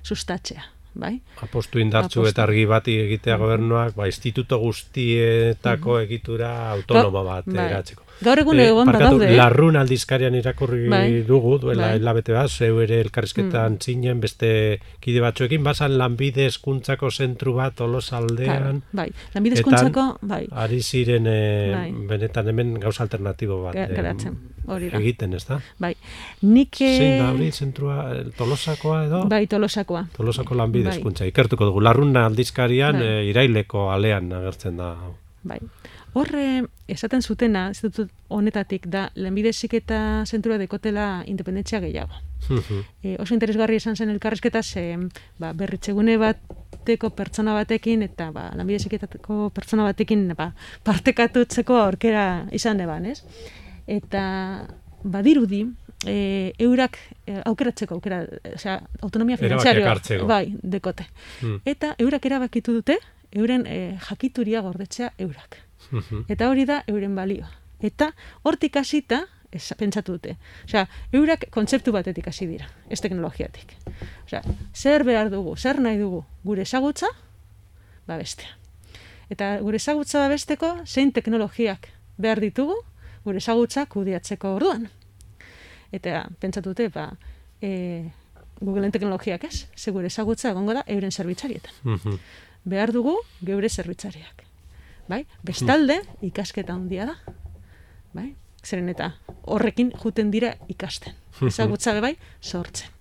sustatzea. Bai? Apostu indartzu Apostu. eta argi bati egitea gobernuak, ba, instituto guztietako egitura autonoma bat bai. eratzeko. Gaur egun Eh, egon barkatu, badaude, eh? Larrun aldizkarian irakurri Bai. dugu, duela Bai. hilabete bat, zeu ere elkarrizketan zinen beste kide batzuekin, basan lanbide eskuntzako zentru bat Claro, tolosaldean, bai. Lanbide hezkuntzako, bai, ari ziren eh, Bai. benetan hemen gauza alternatibo bat Ga- eh, hori da. egiten, ez da? bai. Nik... eh, Zein da hori zentrua, tolosakoa edo? Bai, tolosakoa. Tolosako lanbide Bai. ikertuko dugu. Larruna aldizkarian Bai. eh, iraileko alean agertzen da. Bai. Horre, esaten zutena, dut honetatik, da, lanbide heziketa zentrua dekotela independentzia gehiago. E, oso interesgarri esan zen elkarrezketa, ze ba, berritzegune bateko pertsona batekin, eta ba, lanbide pertsona batekin ba, partekatutzeko aurkera izan eban, ez? Eta badirudi, e, eurak e, aukeratzeko aukera, osea, autonomia finanziarioa bai, dekote. Hmm. Eta eurak erabakitu dute, euren e, jakituria gordetzea eurak. Eta hori da euren balioa. Eta hortik hasita ez, pentsatu dute. Osea, eurak kontzeptu batetik hasi dira, ez teknologiatik. Osea, zer behar dugu, zer nahi dugu, gure ezagutza, babestea. Eta gure ezagutza babesteko, zein teknologiak behar ditugu, gure ezagutza kudiatzeko orduan. Eta pentsatu dute, ba, e, Googleen teknologiak ez, ze gure ezagutza egongo da euren zerbitzarietan Mhm. behar dugu geure zerbitzariak. Bai? Bestalde, ikasketa handia da. Bai? Zeren eta horrekin juten dira ikasten. Ezagutza be bai, sortzen.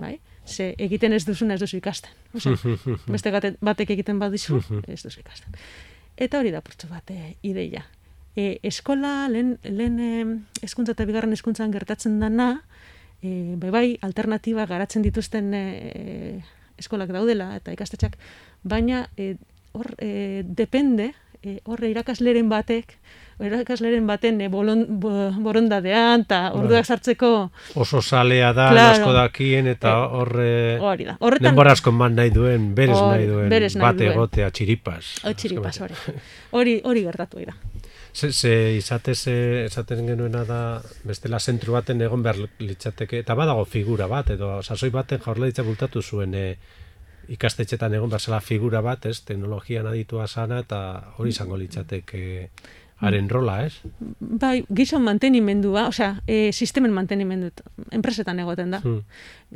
Bai? Ze egiten ez duzuna ez duzu ikasten. Osea, beste batek egiten badizu, ez duzu ikasten. Eta hori da purtsu bat e, ideia. E, eskola, lehen, lehen e, eskuntza eta bigarren eskuntzan gertatzen dana, e, bai bai, alternatiba garatzen dituzten e, eskolak daudela eta ikastetxak, baina e, hor e, depende, e, horre irakasleren batek, irakasleren baten e, bolon, bo, borondadean eta orduak sartzeko Oso salea da, Claro. asko dakien, eta Eh, horre... hori da. Horretan, Denbora asko man nahi duen, berez Hori, nahi duen, berez nahi bat duen. egotea, txiripas. hori txiripas, hori. Hori, hori gertatu da. Ze, ze izatez, esaten genuena da, bestela zentru baten egon behar litzateke, eta badago figura bat, edo sasoi baten jaurlaritza bultatu zuen e, ikastetxetan egon behar zela figura bat, ez, teknologian aditua sana, eta hori izango litzateke haren rola, ez? Bai, gizon mantenimendua, osea, e, sistemen mantenimendu, enpresetan egoten da. Hmm.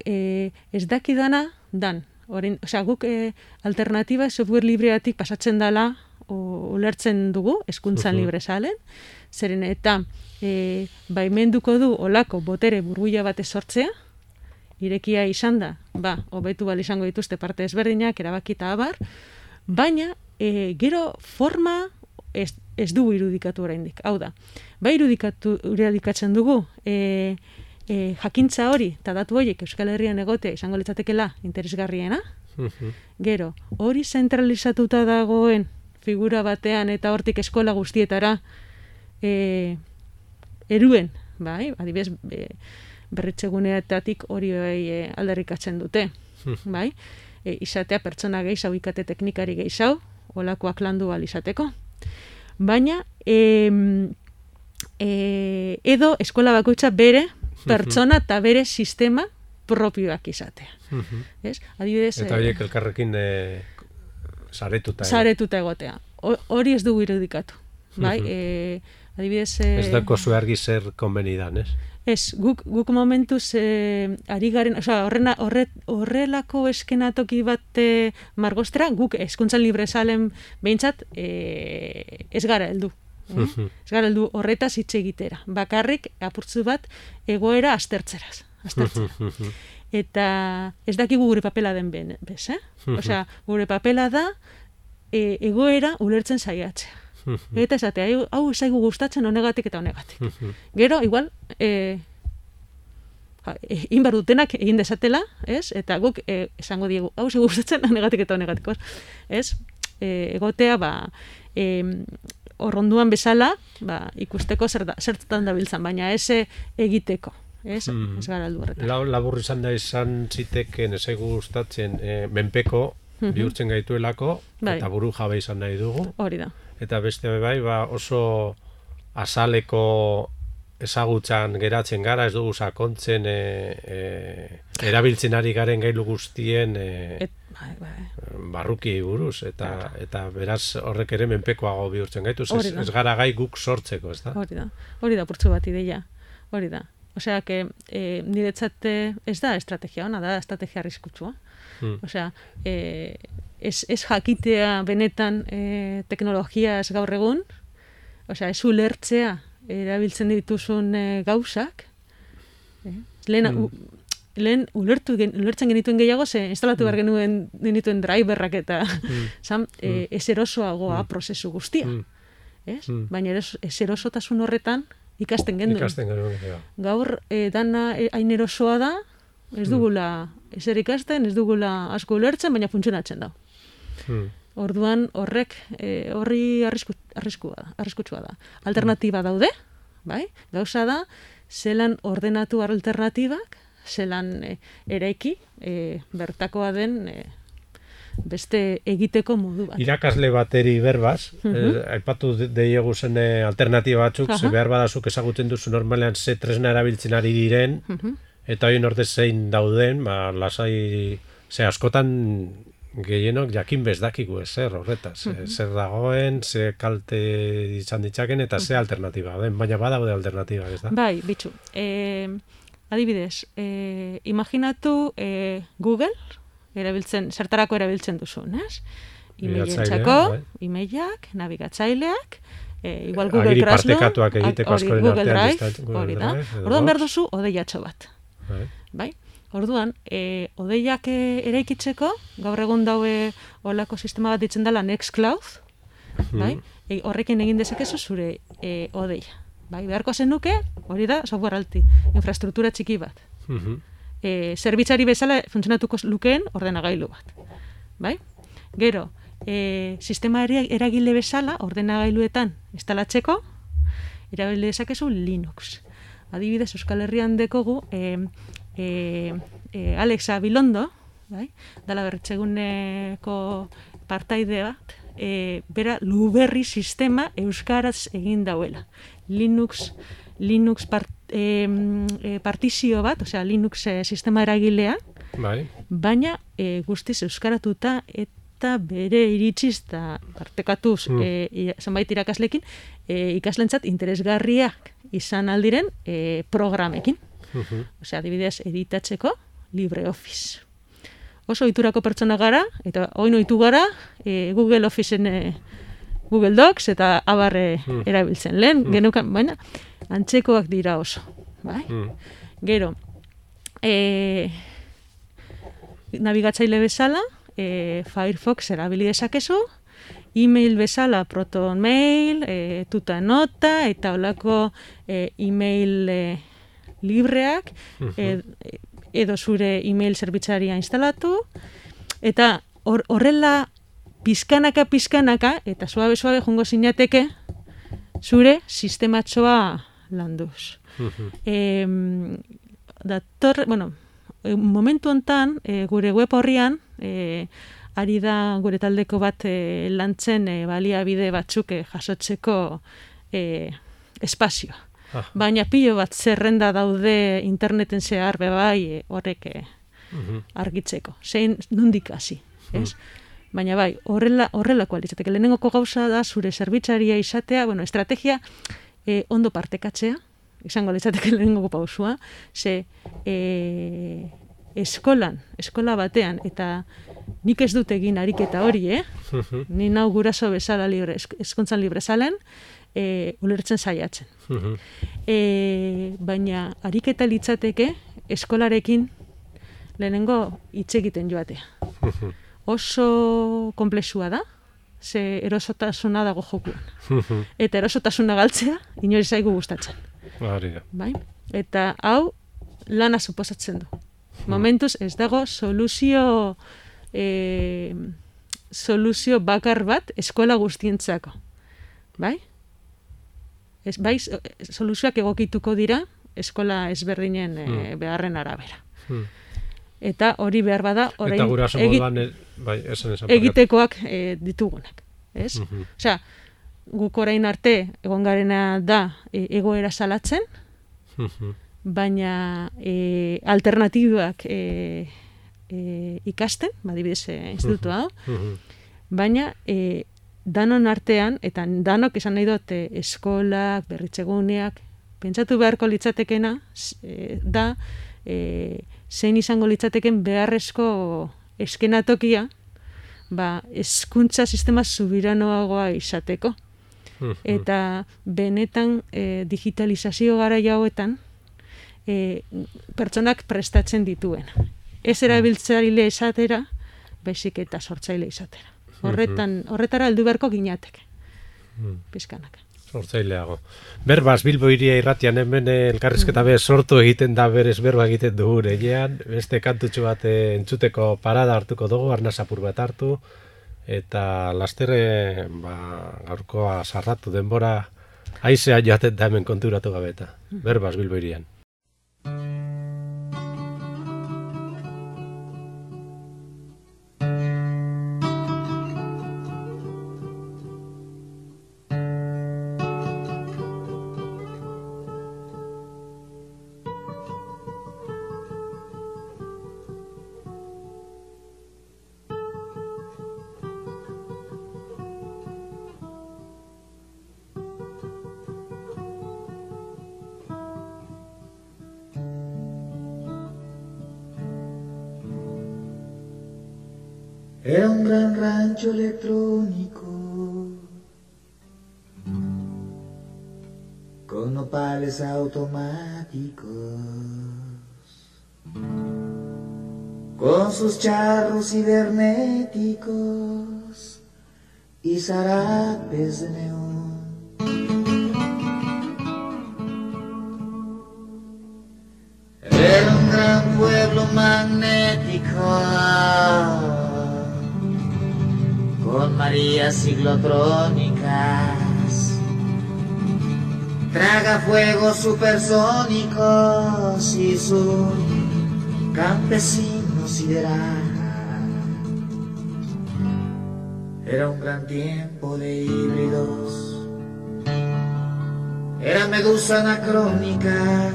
E, ez dakidana, dan. Orain, osea, guk e, alternatiba software libreatik pasatzen dala, o, ulertzen dugu, eskuntzan Mhm. libre salen, zeren eta e, baimenduko du olako botere burbuila bat sortzea, irekia izan da, ba, hobetu bal izango dituzte parte ezberdinak, erabakita abar, baina e, gero forma ez, ez dugu irudikatu oraindik. Hau da, bai irudikatu, irudikatzen dugu e, e, jakintza hori eta datu horiek Euskal Herrian egotea izango litzatekela interesgarriena, gero hori zentralizatuta dagoen figura batean eta hortik eskola guztietara e, eruen, bai, adibidez, e, berritzeguneetatik hori bai e, aldarrikatzen dute, bai, e, izatea pertsona gehiago ikate teknikari gehiago, olakoak landu ahal izateko. Baina, em, e, edo eskola bakoitza bere pertsona eta bere sistema propioak izatea. Mhm. Ez? Adibidez, Eta eh, horiek elkarrekin e, saretuta. saretuta egotea. Ho- Hori ez dugu irudikatu. Bai, Mhm. e, adibidez... E, Ez dako zu argi zer konbenidan, ez? Ez, guk, guk momentuz e, ari garen, osea, horrena, horre, horrelako eskenatoki bat e, margostera, guk eskuntzan libre salen behintzat e, ez gara heldu. Eh? Ez gara heldu horretaz hitz egitera. Bakarrik apurtzu bat egoera aztertzeraz. Aztertzera. Eta ez dakigu gure papela den ben, bez, eh? Osea, gure papela da e, egoera ulertzen saiatzea. Eta esatea, hau- zaigu gustatzen honegatik eta honegatik. Gero, igual, e, ja, egin behar dutenak egin desatela, ez? Eta guk e, esango diegu, hau zaigu gustatzen honegatik eta honegatik, ez? E, egotea, ba, e, horronduan bezala, ba, ikusteko zer da, zertan dabiltzan, baina ez e, egiteko, ez? Mm. Ez gara aldu horretan. Labur izan da izan ziteken ez gustatzen e, menpeko bihurtzen gaituelako Bai. eta buru jabe izan nahi dugu Hori da. Eta beste bai ba, oso azaleko ezagutzan geratzen gara ez dugu sakontzen e, e, erabiltzen ari garen gailu guztien e, Et, Bai, bai. barruki buruz eta eta beraz horrek ere menpekoago bihurtzen gaitu ez, ez gara gai guk sortzeko, ez da? Hori da, hori da purtsu bat ideia, hori da. Osea, que e, niretzat eh, ez da estrategia ona, da estrategia arriskutsua. Hmm. Osea, e, ez, ez jakitea benetan e, teknologiaz gaur egun, osea, ez ulertzea erabiltzen dituzun e, gauzak, e, lehen, Hmm. u, lehen ulertu, gen, ulertzen genituen gehiago, ze instalatu behar genuen genituen driverrak eta Hmm. [laughs] zan, e, ez erosoagoa prozesu guztia. Hmm. Ez? Hmm. Baina eros, ez erosotasun horretan ikasten genuen. Ikasten genuen, ja. Gaur e, dana hain erosoa da, ez dugula ezer ikasten, ez dugula asko ulertzen, baina funtzionatzen da. Hmm. Orduan horrek e, horri arrisku, arriskua da, arriskutsua da. Alternatiba daude, bai? Gauza da, zelan ordenatu alternatibak, zelan e, eraiki, e, bertakoa den e, beste egiteko modu bat. Irakasle bateri berbaz, Mhm. eh, aipatu de- deiegu zen alternatiba batzuk, ze Aha. behar badazuk ezagutzen duzu normalean ze tresna erabiltzen ari diren, Mhm. Eta hori ordez zein dauden, ba, lasai, ze askotan gehienok jakin bezdakigu ezer horretaz, eh, zer dagoen, ze kalte izan ditzaken, eta ze alternatiba den, baina badaude alternatiba, ez da? Bai, bitxu. E, adibidez, e, imaginatu e, Google, erabiltzen, zertarako erabiltzen duzu, ez? Nabigatzailea, bai. e-mailak, nabigatzaileak, e, igual Google Agiri Classroom, partekatuak egiteko askoren Google Drive, hori da. Orduan behar duzu odeiatxo bat, Bai. bai? Orduan, e, odeiak e, eraikitzeko, gaur egun daue olako sistema bat ditzen dela Nextcloud, bai? Mhm. E, horrekin egin dezakezu zure e, odeia. Bai, beharko zenuke, hori da, software alti, infrastruktura txiki bat. Mhm. E, zerbitzari bezala funtzionatuko lukeen ordenagailu bat. Bai? Gero, e, sistema eragile bezala ordenagailuetan instalatzeko, erabili dezakezu Linux. Adibidez, Euskal Herrian dekogu e, e, e, Alexa Bilondo, bai? dala bertseguneko partaide bat, e, bera luberri sistema euskaraz egin dauela. Linux Linux part, e, e, partizio bat, osea Linux e, sistema eragilea, Bai. baina e, guztiz euskaratuta eta bere iritsiz eta partekatuz Mm. e, zenbait irakaslekin e, ikaslentzat interesgarriak izan aldiren e, programekin. Mhm. Osea, adibidez, editatzeko LibreOffice. Oso iturako pertsona gara, eta oin oitu gara, e, Google Officeen e, Google Docs eta abarre Mm. erabiltzen. Lehen, genukan, baina, antzekoak dira oso. Bai? Mhm. Gero, e, nabigatzaile bezala, e, Firefox erabili dezakezu, e-mail bezala Proton Mail, e, tuta nota, eta olako e, e-mail e, libreak, e, edo zure e-mail zerbitzaria instalatu, eta hor- horrela pizkanaka pizkanaka, eta suabe suabe jongo zinateke, zure sistematxoa landuz. Mhm. E, dator, bueno, e, momentu hontan e, gure web horrian e, ari da gure taldeko bat e, lantzen e, baliabide batzuk e, jasotzeko e, espazioa. Ah. Baina pilo bat zerrenda daude interneten zehar bebai e, horrek e, Mhm. argitzeko. Zein nundik hasi, ez? Baina bai, horrela horrelako litzateke. Lehenengoko gauza da zure zerbitzaria izatea, bueno, estrategia e, ondo partekatzea, izango litzateke lehenengoko pausua, ze e, eskolan, eskola batean, eta nik ez dut egin ariketa hori, eh? Mhm. Ni nau guraso bezala libre, esk- eskontzan libre zalen, e, ulertzen saiatzen. E, baina ariketa litzateke eskolarekin lehenengo hitz egiten joatea. Mhm. Oso komplexua da, ze erosotasuna dago jokuan. Eta erosotasuna galtzea, inori zaigu gustatzen. Bai? Eta hau lana suposatzen du. Momentuz ez dago soluzio e, soluzio bakar bat eskola guztientzako. Bai? Ez, bai, so- soluzioak egokituko dira eskola ezberdinen e, Hmm. beharren arabera. Mhm. Eta hori behar bada orain Eta egi- eh, bai, esan esan. egitekoak e, ditugunak. Ez? Mhm. Osea, guk orain arte egon garena da e, egoera salatzen. Baina e, alternatibak e, e, ikasten, badibidez e, institutu hau, baina e, danon artean, eta danok esan nahi dute eskolak, berritzeguneak, pentsatu beharko litzatekena, e, da, e, zein izango litzateken beharrezko eskenatokia, ba, eskuntza sistema subiranoagoa izateko. Eta benetan e, digitalizazio gara jauetan, e, pertsonak prestatzen dituen. Ez erabiltzaile esatera, baizik eta sortzaile izatera. Horretan, horretara aldu beharko ginateke. Pizkanak. Sortzaileago. Berbaz, Bilbo iria irratian hemen elkarrizketa be sortu egiten da berez berba egiten dugu egean, beste kantutxu bat entzuteko parada hartuko dugu, arnazapur bat hartu, eta lasterre ba, gaurkoa sarratu denbora aizea joaten da hemen konturatu gabeta. Berbaz, Bilbo irian. Era automáticos, con sus charros cibernéticos y zarapes de neón. Era un gran pueblo magnético con Marías ciclotrónicas, traga fuegos supersónicos y su campesino sideral. Era un gran tiempo de híbridos, era medusa anacrónica,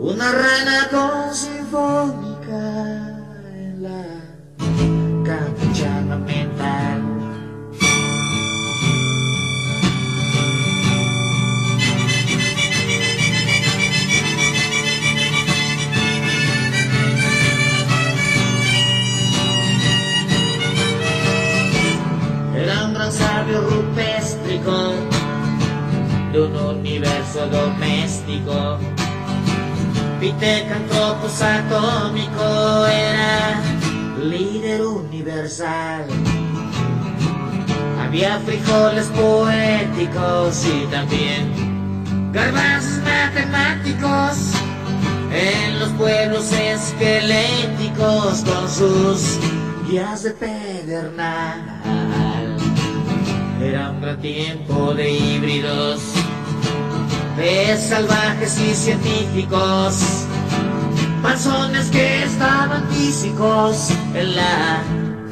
una rana con sinfónica rupéstrico de un universo doméstico. Pitecantropos atómico era líder universal. Había frijoles poéticos y también garbanzos matemáticos en los pueblos esqueléticos con sus guías de pedernal. Era un tiempo de híbridos, de salvajes y científicos panzones que estaban físicos en la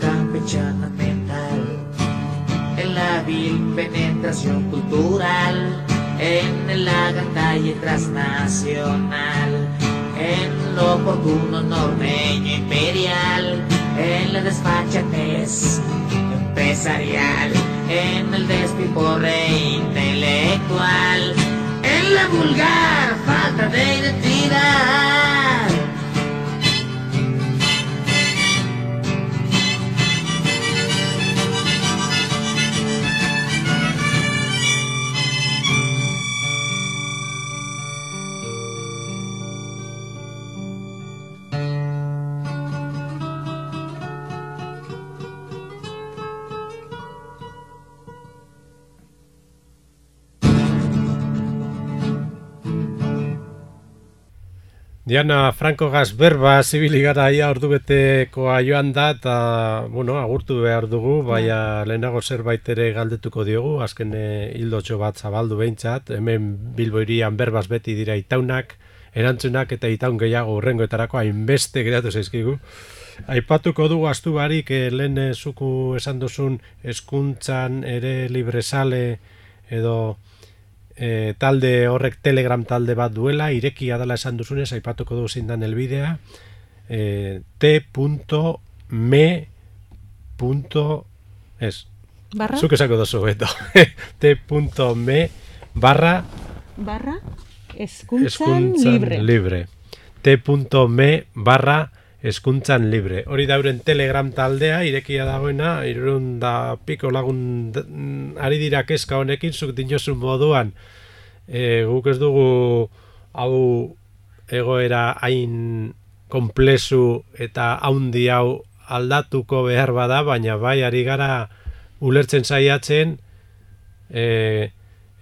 campechana mental, en la vil penetración cultural, en la gandalla transnacional, en lo oportuno norteño imperial, en la despachatez empresarial, en el despiporre intelectual, en la vulgar falta de identidad. Diana Franco Gaz berba zibili gara ia ordu betekoa joan da eta bueno, agurtu behar dugu, baina lehenago zerbait ere galdetuko diogu, azken eh, hildotxo bat zabaldu behintzat, hemen Bilbo irian berbaz beti dira itaunak, erantzunak eta itaun gehiago urrengoetarako hainbeste geratu zaizkigu. Aipatuko dugu astu barik, eh, lehen eh, zuku esan duzun eskuntzan ere libresale edo e, talde horrek telegram talde bat duela, irekia dela esan duzunez, aipatuko du zein dan elbidea, e, t.me es Barra? zuk esako dozu beto [laughs] t.me barra Barra, eskuntzan, libre. libre. t.me barra eskuntzan libre. Hori da euren telegram taldea, irekia dagoena, irun da piko lagun mm, ari dira kezka honekin, zuk dinosun moduan, e, guk ez dugu hau egoera hain konplezu eta haundi hau aldatuko behar bada, baina bai ari gara ulertzen saiatzen e,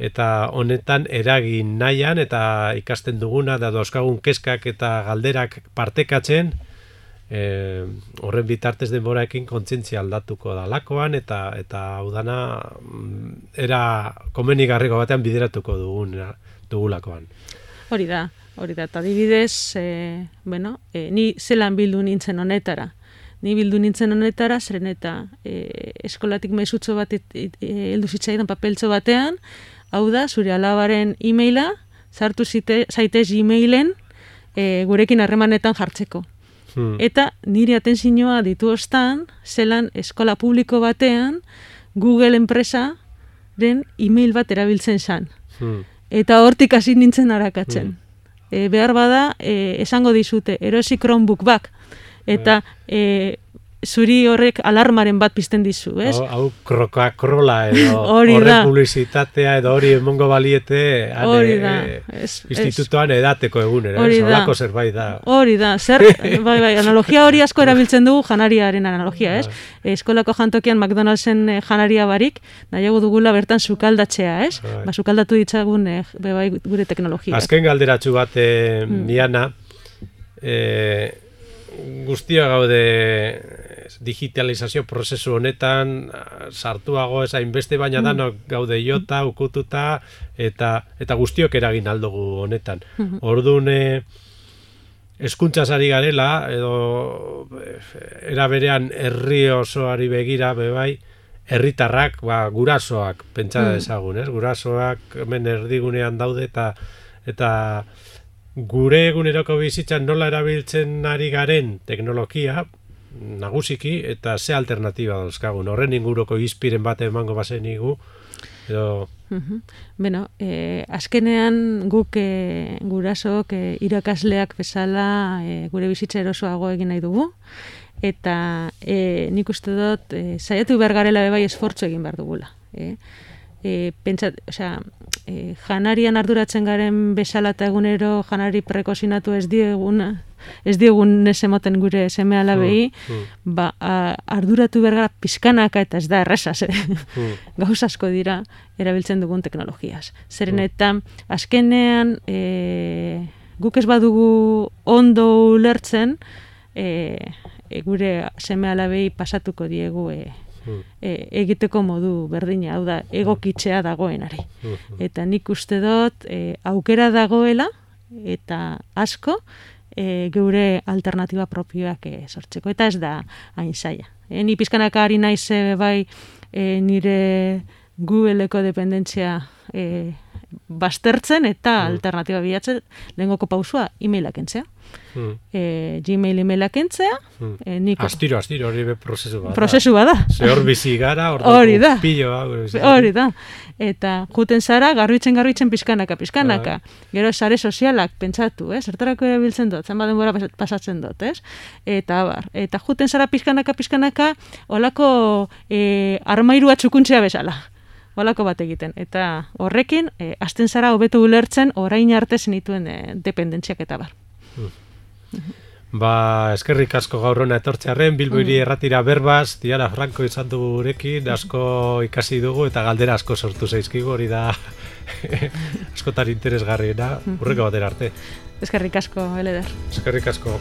eta honetan eragin nahian eta ikasten duguna da dauzkagun kezkak eta galderak partekatzen e, horren bitartez denboraekin kontzientzia aldatuko dalakoan eta eta hau dana mm, era komenigarriko batean bideratuko dugun dugulakoan. Hori da, hori da. Eta adibidez, e, bueno, e, ni zelan bildu nintzen honetara. Ni bildu nintzen honetara, zeren eta e, eskolatik mezutxo bat et- e, heldu zitzaidan papeltxo batean, hau da, zure alabaren e-maila, sartu zite, zaitez e-mailen e, gurekin harremanetan jartzeko. Hmm. Eta nire atentzioa ditu ostan, zelan eskola publiko batean, Google enpresaren e-mail bat erabiltzen zan. Hmm. Eta hortik hasi nintzen arakatzen. E, behar bada, e, esango dizute, erosi Chromebook bak. Eta e, zuri horrek alarmaren bat pizten dizu, ez? Hau, hau kroka krola edo [laughs] Hori horren publizitatea edo hori emongo baliete han, Hori eh, da. eh, Ez- institutoan edateko egunera, Hori ez? da. Holako zerbait da. Hori da, zer, [laughs] bai, bai, analogia hori asko erabiltzen dugu janariaren analogia, ez? Eskolako jantokian McDonald'sen eh, janaria barik, nahiago dugula bertan sukaldatzea, ez? Bai. Ba, sukaldatu ditzagun eh, bai, gure teknologia. Azken galderatxu bat eh, Hmm. Diana, eh, guztia gaude digitalizazio prozesu honetan ah, sartuago ez hainbeste Hmm. baina danok gaude jota, ukututa eta eta guztiok eragin aldugu honetan. Hmm. Orduan eh, eskuntzaz ari garela edo era berean herri osoari begira bebai herritarrak ba, gurasoak pentsa Mm. dezagun, ez? Gurasoak hemen erdigunean daude eta eta gure eguneroko bizitzan nola erabiltzen ari garen teknologia nagusiki eta ze alternatiba dauzkagun. Horren inguruko izpiren bat emango bazenigu edo Mhm. Beno, eh, azkenean guk eh, gurasok eh, irakasleak bezala eh, gure bizitza erosoago egin nahi dugu eta eh, nik uste dut eh, saiatu behar garela bebai esfortzu egin behar dugula. Eh? E, pentsat, osea, e, janarian arduratzen garen bezala eta egunero janari prekozinatu ez dieguna, ez diegun ez emoten gure seme alabei, Mm, ba, a, arduratu behar gara pizkanaka eta ez da erresa, ze. mm, [laughs] gauz asko dira erabiltzen dugun teknologiaz. Zeren eta azkenean e, guk ez badugu ondo ulertzen e, e, gure seme alabei pasatuko diegu e, mm, e, egiteko modu berdina, hau da, egokitzea dagoenari. mm, Eta nik uste dut e, aukera dagoela eta asko e, geure alternatiba propioak e, sortzeko. Eta ez da hain zaila. E, ni pizkanaka ari naiz e, bai e, nire Googleeko dependentzia e, baztertzen eta alternatiba bilatzen lehengoko pausua e-mailak entzea. mm, E, Gmail e-mailak entzea, mm. e, nik Astiro, astiro, hori be prozesu bat. da. prozesu bada. Ze hor bizi gara, hor [laughs] Hori da. Bizi. Hori da. Eta juten zara, garbitzen garbitzen pizkanaka, pizkanaka. Gero sare sozialak pentsatu, ez? Zertarako erabiltzen dut, zenbat denbora pas- pasatzen dut, ez? Eta bar, eta juten zara pizkanaka, pizkanaka, olako e, armairua txukuntzea bezala. Olako bat egiten. Eta horrekin, e, azten zara hobeto ulertzen orain arte zenituen e, dependentziak eta bar. Ba, eskerrik asko gaur hona etortzearren, Bilbo Mm. hiri erratira berbaz, Diana Franco izan dugu gurekin, asko ikasi dugu eta galdera asko sortu zaizkigu, hori da [laughs] askotan interesgarriena, urreko batera arte. Eskerrik asko, Eleder. Eskerrik asko.